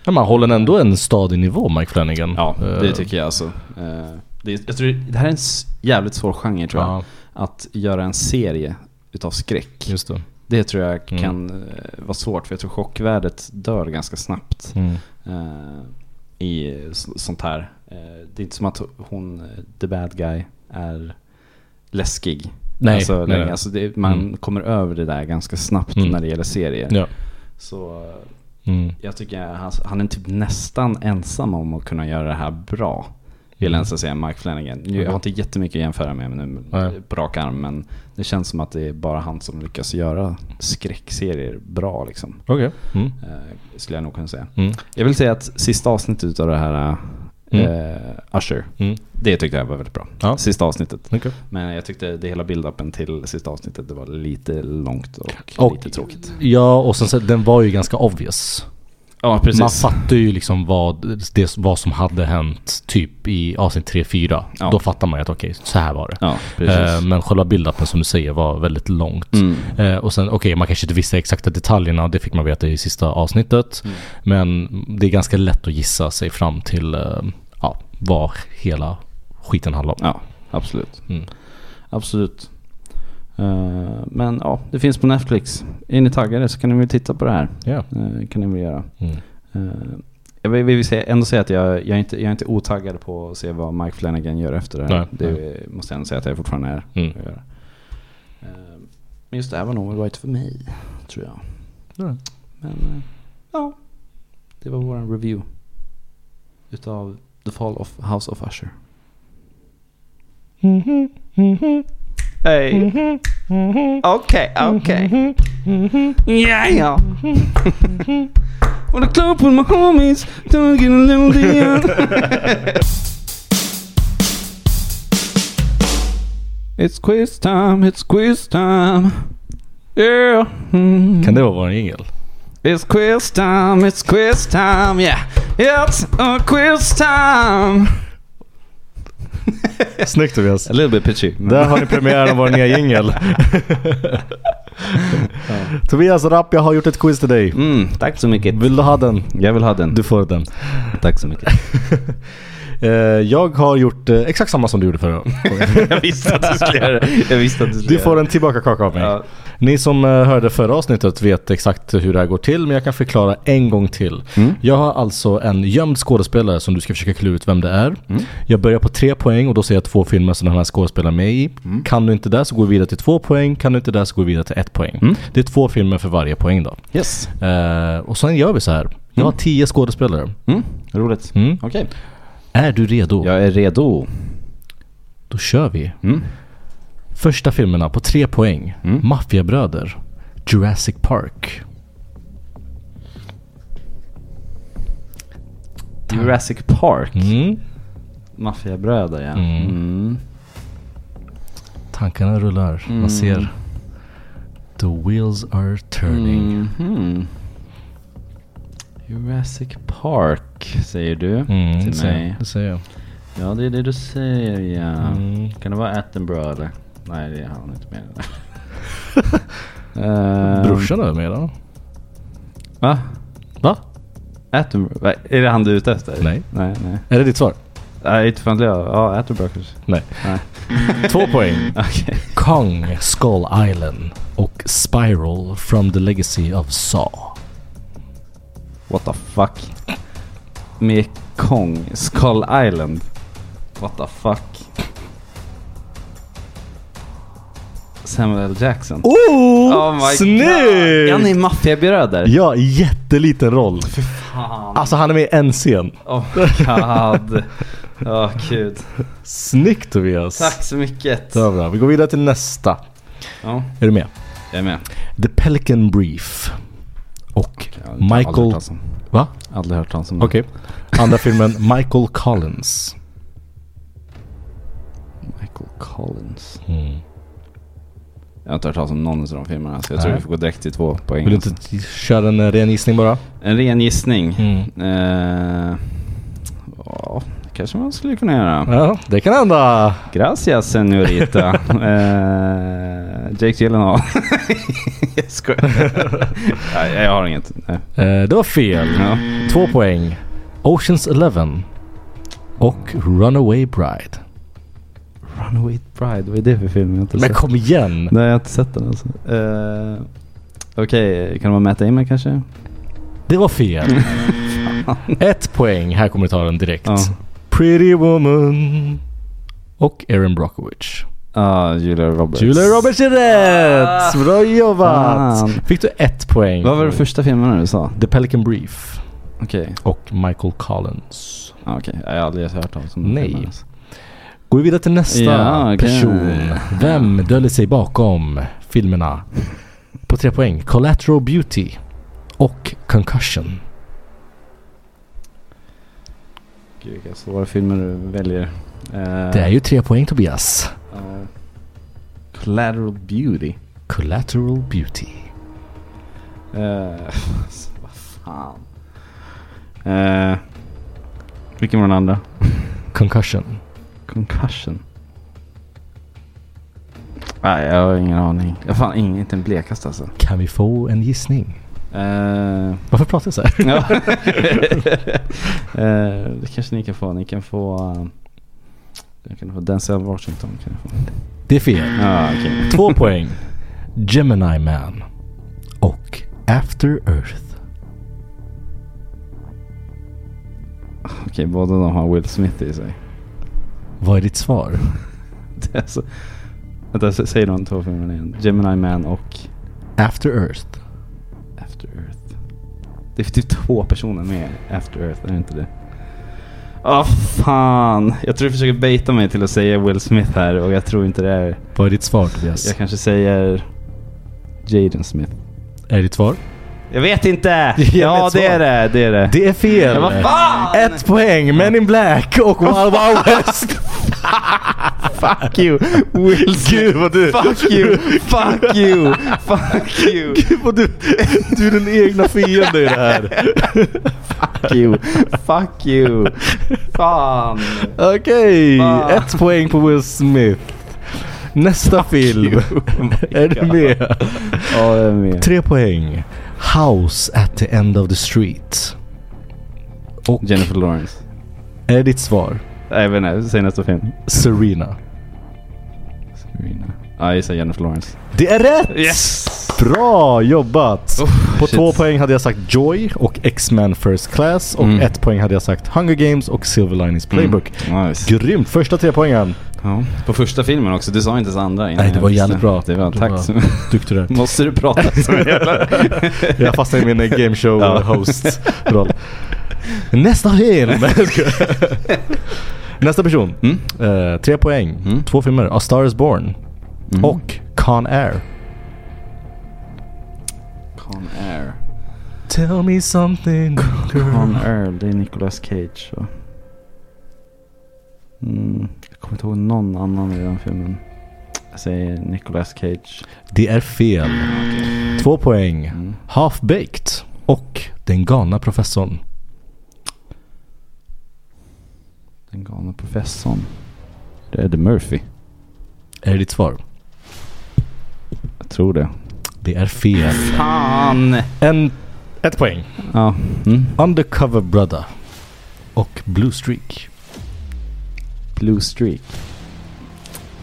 Men man håller ändå en stadig nivå, Mike Flanagan. Ja, det Eh, tycker jag alltså. Eh, det, är- jag tror det här är en jävligt svår genre tror jag. Ja, Att göra en serie utav skräck. just det. Det tror jag Mm. kan eh, vara svårt för jag tror chockvärdet dör ganska snabbt Mm. I s- sånt här. Eh, det är inte som att hon, eh, the bad guy, är läskig. Nej, alltså, nej, nej. alltså det, man Mm. kommer över det där ganska snabbt Mm. när det gäller serier. Ja. Så eh, Mm. jag tycker han, han är typ nästan ensam om att kunna göra det här bra. Vill nästan säga Mike Flanagan. Nu, Jag har inte jättemycket att jämföra med nu Nej. på rak arm men det känns som att det är bara han som lyckas göra skräckserier bra liksom. Okej. Mm. Eh, skulle jag nog kunna säga. Mm. Jag vill säga att sista avsnittet av det här Mm. eh, Usher, Mm. det tyckte jag var väldigt bra. Ja. Sista avsnittet. Okej. Men jag tyckte det hela build-upen till sista avsnittet det var lite långt och, Och- lite tråkigt. Ja, och sen så, den var ju ganska obvious. Ja, precis. Man fattar ju liksom vad, det, vad som hade hänt typ i avsnitt 3-4. Ja. Då fattar man ju att okej, så här var det. Ja. Eh, men själva build-upen som du säger var väldigt långt. Mm. Eh, och sen, okej, man kanske inte visste exakta detaljerna, det fick man veta i sista avsnittet. Mm. Men det är ganska lätt att gissa sig fram till eh, ja, vad hela skiten handlar om. Ja, absolut. Mm. Absolut. Eh, men ja, det finns på Netflix. Är ni taggade så kan ni väl titta på det här. Ja. Uh, kan ni väl göra. Mm. Eh, jag vill, vill säga, ändå säga att jag, jag, är inte, jag är inte otaggad på att se vad Mike Flanagan gör efter det här. Nej, det måste jag ändå säga att jag fortfarande är. Mm. Eh, men just det här var nog right för mig, tror jag. Ja. Men eh, ja, det var vår review utav The Fall of House of Usher. Hey. Okej, okej. Ja, ja. Wanna club with my homies, don't get a little deal. It's quiz time, it's quiz time. Yeah. Mm. Kan det vara vår jingel? It's quiz time, it's quiz time, yeah. It's a quiz time. Snyggt Tobias. A little bit pitchy. Där har ni premiären av vår nya jingel. Tobias Rapp, jag har gjort ett quiz till dig. Mm, tack så mycket. Vill du ha den? Jag vill ha den. Du får den. Tack så mycket. Eh, jag har gjort eh, exakt samma som du gjorde förra gången. jag visste att du skulle göra det. Jag visste att du skulle Du får en tillbaka kaka av mig. Ja. Ni som eh, hörde förra avsnittet vet exakt hur det här går till, men jag kan förklara en gång till. Mm. Jag har alltså en gömd skådespelare som du ska försöka klura ut vem det är. Mm. Jag börjar på tre poäng och då ser jag två filmer som den här skådespelaren är med i. Mm. Kan du inte det så går vi vidare till två poäng, kan du inte det så går vi vidare till ett poäng. Mm. Det är två filmer för varje poäng då. Yes. Eh, och sen gör vi så här. Jag har tio skådespelare. Mm. Roligt. Mm. Okej. Är du redo? Jag är redo. Då kör vi. Mm. Första filmerna på tre poäng. Mm. Maffiabröder. Jurassic Park. Jurassic Park. Mm. Maffiabröder ja. Mm. Mm. Tankarna rullar. Mm. Man ser The wheels are turning. Mhm. Jurassic Park säger du Mm, till säger mig. Det säger jag. Ja det är det du säger ja. Mm. Kan det vara Attenborough eller? Nej det är han inte med. uh, Brorsan är med då? Va? Va? Attenborough? Är det han du är ute efter? Nej. Nej, nej. Är det ditt svar? Nej, inte fan. Ja, Attenborough kanske. Nej. Nej. Två poäng. Okej. Kong, Skull Island och Spiral from the Legacy of Saw. What the fuck? Med Kong, Skull Island. What the fuck? Samuel Jackson. Oh! Oh my god. snyggt! Är han i Maffiabröder? Ja, jätteliten roll. Fan. Alltså han är med i en scen. Oh my god. Åh gud. Snyggt Tobias. Tack så mycket. Var bra. Vi går vidare till nästa. Ja, Är du med? jag är med. The Pelican Brief. Och hört Michael... Va? Aldrig hört talas om. Okej. Andra filmen Michael Collins. Michael Collins. Mm. Jag har inte hört talas om någon av de filmerna så jag tror Nej. vi får gå direkt till två poäng. Vill du inte köra en ren gissning bara? En ren gissning. Mm. Eh, ja, kanske man skulle kunna göra. Ja, det kan hända. Gracias senorita. eh, Jake Gyllenhaal. jag skojar. Nej, jag har inget. Nej. Eh, det var fel. Ja. Två poäng. Oceans Eleven. Och Runaway Bride. Runaway Bride, vad är det för film? Jag inte Men sett. kom igen! Nej, jag har inte sett den alltså. Eh, Okej, kan det vara Matt Damon kanske? Det var fel. Ett poäng. Här kommer vi ta den direkt. Ja. Pretty Woman. Och Erin Brockovich. Ja, Julia Roberts. Julia Roberts är rätt! Bra jobbat! Fan. Fick du ett poäng. Vad var det första filmen du sa? The Pelican Brief. Okej, Och Michael Collins. ah, okej. Jag har aldrig hört talas om den Nej. filmen, alltså. Går vi vidare till nästa Ja, okej. person. Vem döljer sig bakom filmerna? På tre poäng. Collateral Beauty. Och Concussion. Gud, vilka svåra filmer du väljer. Eh, Det är ju tre poäng Tobias. ja. Collateral Beauty. Collateral Beauty. Eh, vad fan. Eh, vilken var den andra? Concussion. Concussion. Nej, jag har ingen aning. Jag har fan ingen, inte en blekast alltså. Kan vi få en gissning? Eh, Varför pratar jag så här? ja. eh, det kanske ni kan få. Ni kan få... Uh, jag kan få Denzel Washington. Kan jag få. Det är fel. Ja, okej. Två poäng. Gemini Man. Och After Earth. Okej, båda de har Will Smith i sig. Vad är ditt svar? Det är alltså, vänta, sä- säg de två filmerna igen. Gemini Man och After Earth. After Earth. Det är typ två personer med After Earth, är det inte det? Åh fan! Jag tror du försöker baita mig till att säga Will Smith här och jag tror inte det är... Vad är ditt svar Tobias? Jag kanske säger Jaden Smith. Är ditt svar? Jag vet inte! Ja, det är det. Det är det. Det är fel! Men vad fan! Ett poäng! Men in Black och Wild Wild West! Fuck you! Will Smith! Gud vad du... Fuck you! Fuck you! Fuck you! Gud vad du... Du är din egna fiende i det här. Fuck you! Fuck you! Fan! Okej, Ah. ett poäng på Will Smith. Nästa film. you. Oh är du med? Ja, jag är med. Tre poäng. House at the end of the street. Och Jennifer Lawrence. är det ditt svar? Jag vet inte. Säg nästa film. Serena. Serena. Ja, jag gissar Jennifer Lawrence. Det är rätt! Yes! Bra jobbat! Oh, På shit. två poäng hade jag sagt Joy och X-Men First Class och Mm. ett poäng hade jag sagt Hunger Games och Silver Linings Playbook. Mm. Nice. Grymt! Första tre poängen. Ja. På första filmen också. Du sa inte ens andra innan Nej, det var jävligt bra. Det var, Du tack var så mycket. Duktig där. Måste du prata så jävla... Jag fastnade i min game show Ja. host roll. Nästa film! Nästa person. Mm. Eh, tre poäng. Mm. Två filmer. A Star Is Born Mm. och Con Air. Con Air. Tell me something Con Air, det är Nicolas Cage va? Mm. Jag kommer inte ihåg någon annan i den filmen. Jag säger Nicolas Cage. Det är fel. Två poäng. Mm. Half Baked och Den galna professorn. Den galna professorn. Det är Eddie Murphy. Är det ditt svar? Jag tror det. Det är fel. Fan! En, ett poäng. Ja. Mm. Undercover Brother och Blue Streak. Blue Streak.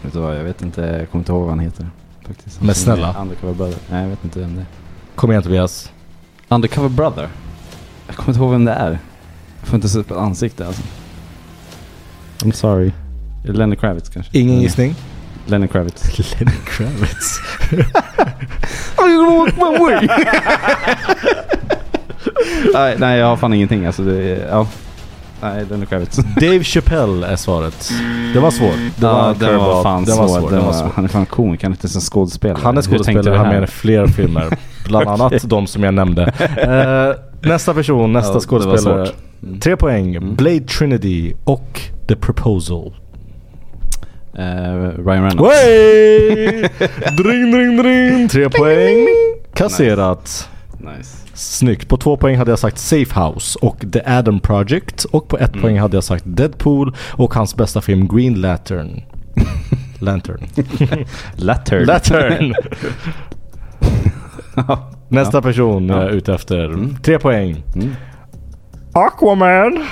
Vet du vad, jag vet inte, jag kommer inte ihåg vad han heter. Faktiskt. Men snälla. Undercover Brother. Nej, jag vet inte vem det är. Kom igen Tobias. Undercover Brother? Jag kommer inte ihåg vem det är. Jag får inte se upp ett ansikte alltså. I'm sorry. Lenny Kravitz kanske? Ingen gissning? Lenny Kravitz. Lenny Kravitz. nej, nej, jag har fan ingenting alltså. Det, är- ja. Nej, Lenny Kravitz. Dave Chappelle är svaret. Det var svårt. Det ja, var den var fan Den svår. var svår. Den Den var var svår. Han är fan komiker, han är inte ens en skådespelare. Han är skådespelare, han är med i flera filmer. Bland annat de som jag nämnde. Eh, nästa person, nästa Ja, det skådespelare. Mm. Tre poäng. Mm. Blade Trinity och The Proposal. Eh, Ryan Reynolds. Way! dring, dring, dring. Tre poäng. Kasserat. Nice. Snyggt. På två poäng hade jag sagt Safe House och The Adam Project. Och på ett Mm. poäng hade jag sagt Deadpool och hans bästa film Green Lantern. Lantern. Lattern. Lantern. Nästa person Ja. jag är ute efter. Mm. Tre poäng. Mm. Aquaman.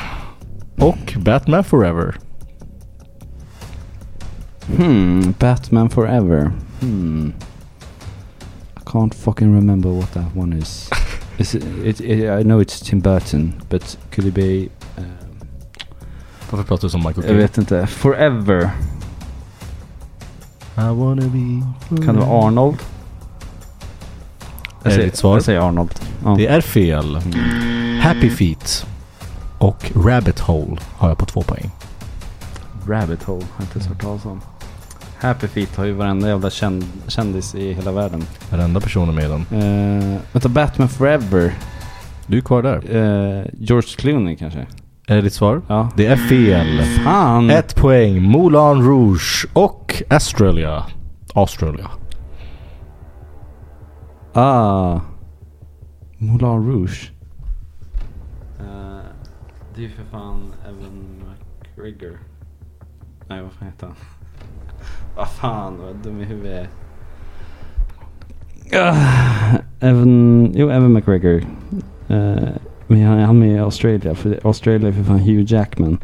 Och Batman Forever. Hmm, Batman Forever. Hmm. I can't fucking remember what that one is. is it, it, it, I know it's Tim Burton, but could it be... Uh, Varför pratar du som Michael jag Caine? vet inte. Forever. I wanna be Kan det vara Arnold? Är det ditt svar? Jag säger Arnold. Ja. Det är fel. Happy Feet och Rabbit Hole har jag på två poäng. Rabbit Hole har jag inte hört talas om. Happy Feet har ju varenda jävla känd, kändis i hela världen. Varenda person är med i den. Uh, vänta, Batman Forever. Du är kvar där. Eh, George Clooney kanske? Är det ditt svar? Ja. Det är fel. Fan! Ett poäng. Moulin Rouge och Australia. Australia. Ah. Moulin Rouge. Eh, Det är ju för fan Evan McGregor. Nej, vad fan heter han? Vad fan, vad dum i huvudet. Ah, Evan, jo Evan McGregor. Eh, men han, han är med i Australien, för Australien är för fan Hugh Jackman.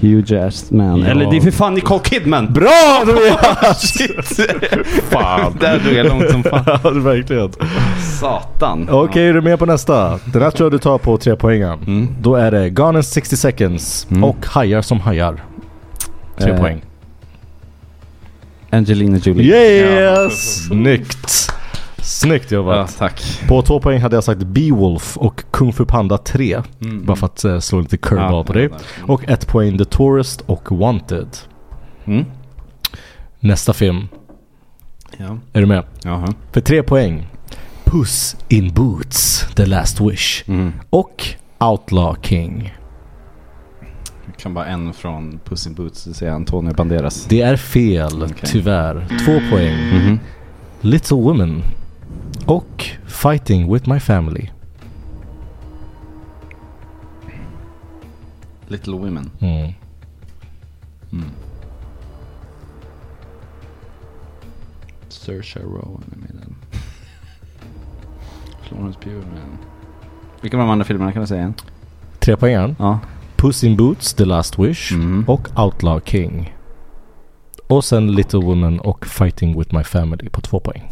Hugh Jackman. Ja. Eller det är för fan Nicole Kidman! Bra Tobias! Fan. Där drog jag långt som fan. ja, det är verkligen. Satan. Okej, är du med på nästa? Den här tror jag du tar på tre poängen. Mm. Då är det Gone in 60 seconds Mm. och Hajar som hajar. Tre Eh, poäng. Angelina Jolie. Yes! Snyggt! Snyggt Ja, jobbat. tack. På två poäng hade jag sagt Beowulf och Kung Fu Panda 3. Mm. Bara för att eh, slå lite curveball Ja, på dig. ja. Och ett poäng The Tourist och Wanted. Mm. Nästa film. Ja. Är du med? Jaha. För tre poäng. Puss in Boots, The Last Wish. Mm. Och Outlaw King. Kan bara en från Puss in Boots, det säger Antonio Banderas. Det är fel, Okej. tyvärr. Två poäng. Mhm. Little Women. Och Fighting with My Family. Little Women. Mm. Mm. Saoirse Rowan är med den. Florence Pugh med den. Vilka var de andra filmerna kan du säga igen? Tre poäng igen. Ja. Puss in Boots, The Last Wish. Mhm. Och Outlaw King. Och sen Little Women och Fighting with My Family på två poäng.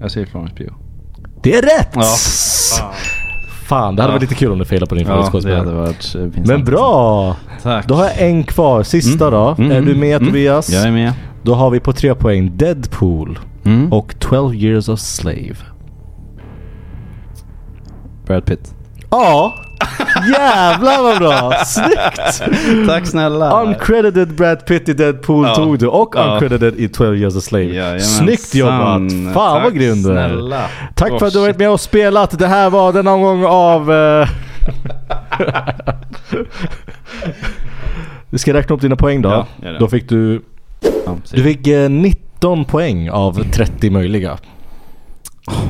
Jag säger Florence Pugh. Det är rätt! Ja. Fan, det hade varit lite kul om du failade på din Ja, eh. Men bra! Tack. Då har jag en kvar. Sista Mm. då. Mm, Är du mm, med mm. Tobias? Jag är med. Då har vi på tre poäng Deadpool Mm. och 12 years of slave. Brad Pitt. Ja! Jävlar vad bra! Snyggt! Tack snälla. Uncredited Brad Pitt i Deadpool Ja. tog du och Ja. uncredited i 12 years a slave. Jajamensan. Snyggt jobbat! Fan Tack vad grym du är. Tack Åh, för att du har varit med och spelat. Det här var den omgång av... eh, Vi ska räkna upp dina poäng då. Ja, då fick du... Ja. Du fick eh, 19 poäng av 30 möjliga.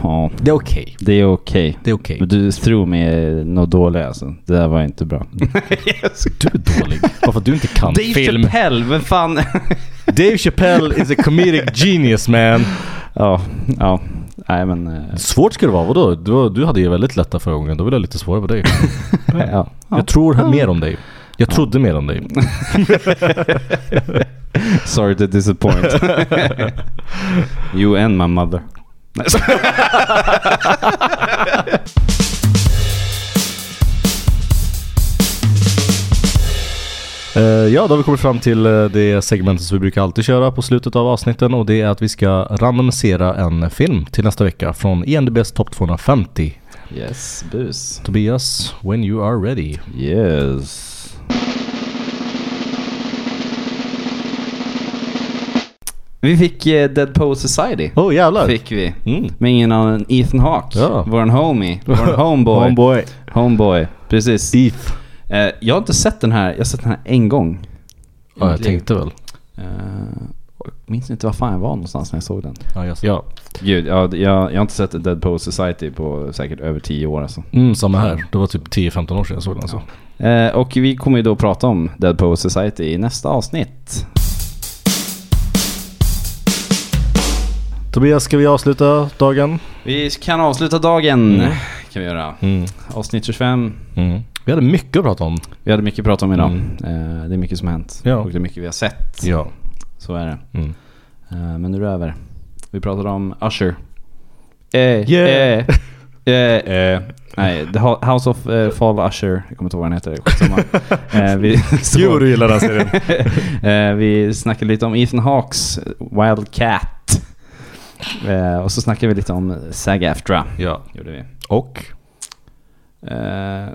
Ja, Det är okej. det är okej. Det är okej. Men du tror mig något dålig alltså. Det där var inte bra. Du är dålig. Bara för att du inte kan Dave film. Chappelle, vem fan? Dave Chappelle is a comedic genius man. ja, ja. Nej men... eh, Svårt ska det vara. Vadå? Du, du hade ju väldigt lätta förra gången. Då vill jag lite svårare på dig. ja. Jag tror mer om dig. Jag trodde mer om dig. Sorry to disappoint. you and my mother. Nej, Eh, ja, då har vi kommit fram till eh, det segmentet som vi brukar alltid köra på slutet av avsnitten och det är att vi ska randomisera en film till nästa vecka från INDBs topp 250. yes, bus. Tobias, when you are ready. Yes. Vi fick eh, Dead Poet Society. Oh jävlar! Fick vi. Mm. Med ingen annan än Ethan Hawke. Ja. Våran homie. Våran homeboy. Homeboy. Homeboy. Precis. Eth. Eh, jag har inte sett den här. Jag har sett den här en gång. Ja, jag tänkte väl. Jag minns inte var fan jag var någonstans när jag såg den. Ja, jag, ja. Gud, jag, jag, jag har inte sett Dead Poet Society på säkert över 10 år alltså. Mm, samma här. Det var typ 10-15 år sedan jag såg den alltså. Eh, och vi kommer ju då prata om Dead Poet Society i nästa avsnitt. Tobias, ska vi avsluta dagen? Vi kan avsluta dagen. Mm. Kan vi göra. Mm. Avsnitt 25. Mm. Vi hade mycket att prata om. Vi hade mycket att prata om idag. Mm. Eh, det är mycket som har hänt. Ja. Och det är mycket vi har sett. Ja. Så är det. Mm. Eh, men nu är det över. Vi pratade om Usher. Eh, Yeah. eh, eh, eh. Nej, The Ho- House of eh, Fall Usher. Jag kommer inte ihåg vad den heter. Eh, vi, så- Jo, du gillar den serien. eh, vi snackade lite om Ethan Hawks Wild Cat. Eh, och så snackade vi lite om SAG-AFTRA. ja. Gjorde vi. Och? Eh,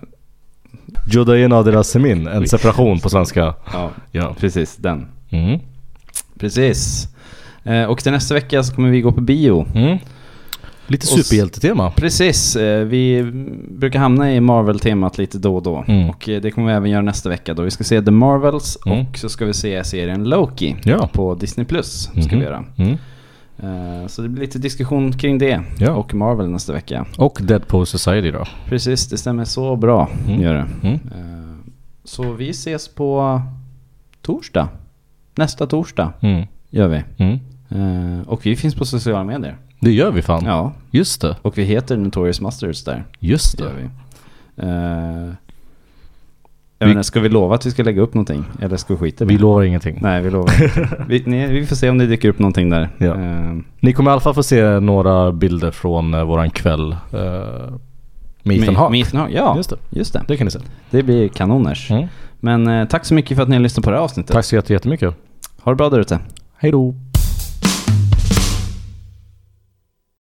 Judain Adira Semin, en separation på svenska. ja, Ja. precis. Den. Mm. Precis. Eh, och till nästa vecka så kommer vi gå på bio. Mm. Lite superhjältetema. Precis. eh, Vi brukar hamna i Marvel-temat lite då och då. Mm. Och eh, det kommer vi även göra nästa vecka då. Vi ska se The Marvels Mm. och så ska vi se serien Loki Ja. på Disney Plus. Ska Mhm. vi göra. Eh, så det blir lite diskussion kring det. Ja. Och Marvel nästa vecka. Och Deadpool Society då. Precis, det stämmer så bra. Mm. Gör det. Mm. Eh, så vi ses på torsdag. Nästa torsdag Mm. gör vi. Mm. Eh, och vi finns på sociala medier. Det gör vi fan. Ja, Just det. och vi heter Notorious Masters där. Just Det det. gör vi. Jag menar, ska vi lova att vi ska lägga upp någonting? Eller ska vi skita Vi lovar ingenting. Nej, vi lovar vi, nej, vi får se om det dyker upp någonting där. Ja. Eh, Ni kommer i alla fall få se några bilder från uh, våran kväll. Uh, med Ethan Hawke. med Hawke, ja. Just det. Just det. Det kan ni se. Det blir kanoners. Mm. Men eh, tack så mycket för att ni har lyssnat på det här avsnittet. Tack så jätte- jättemycket. Ha det bra där ute. Hej då.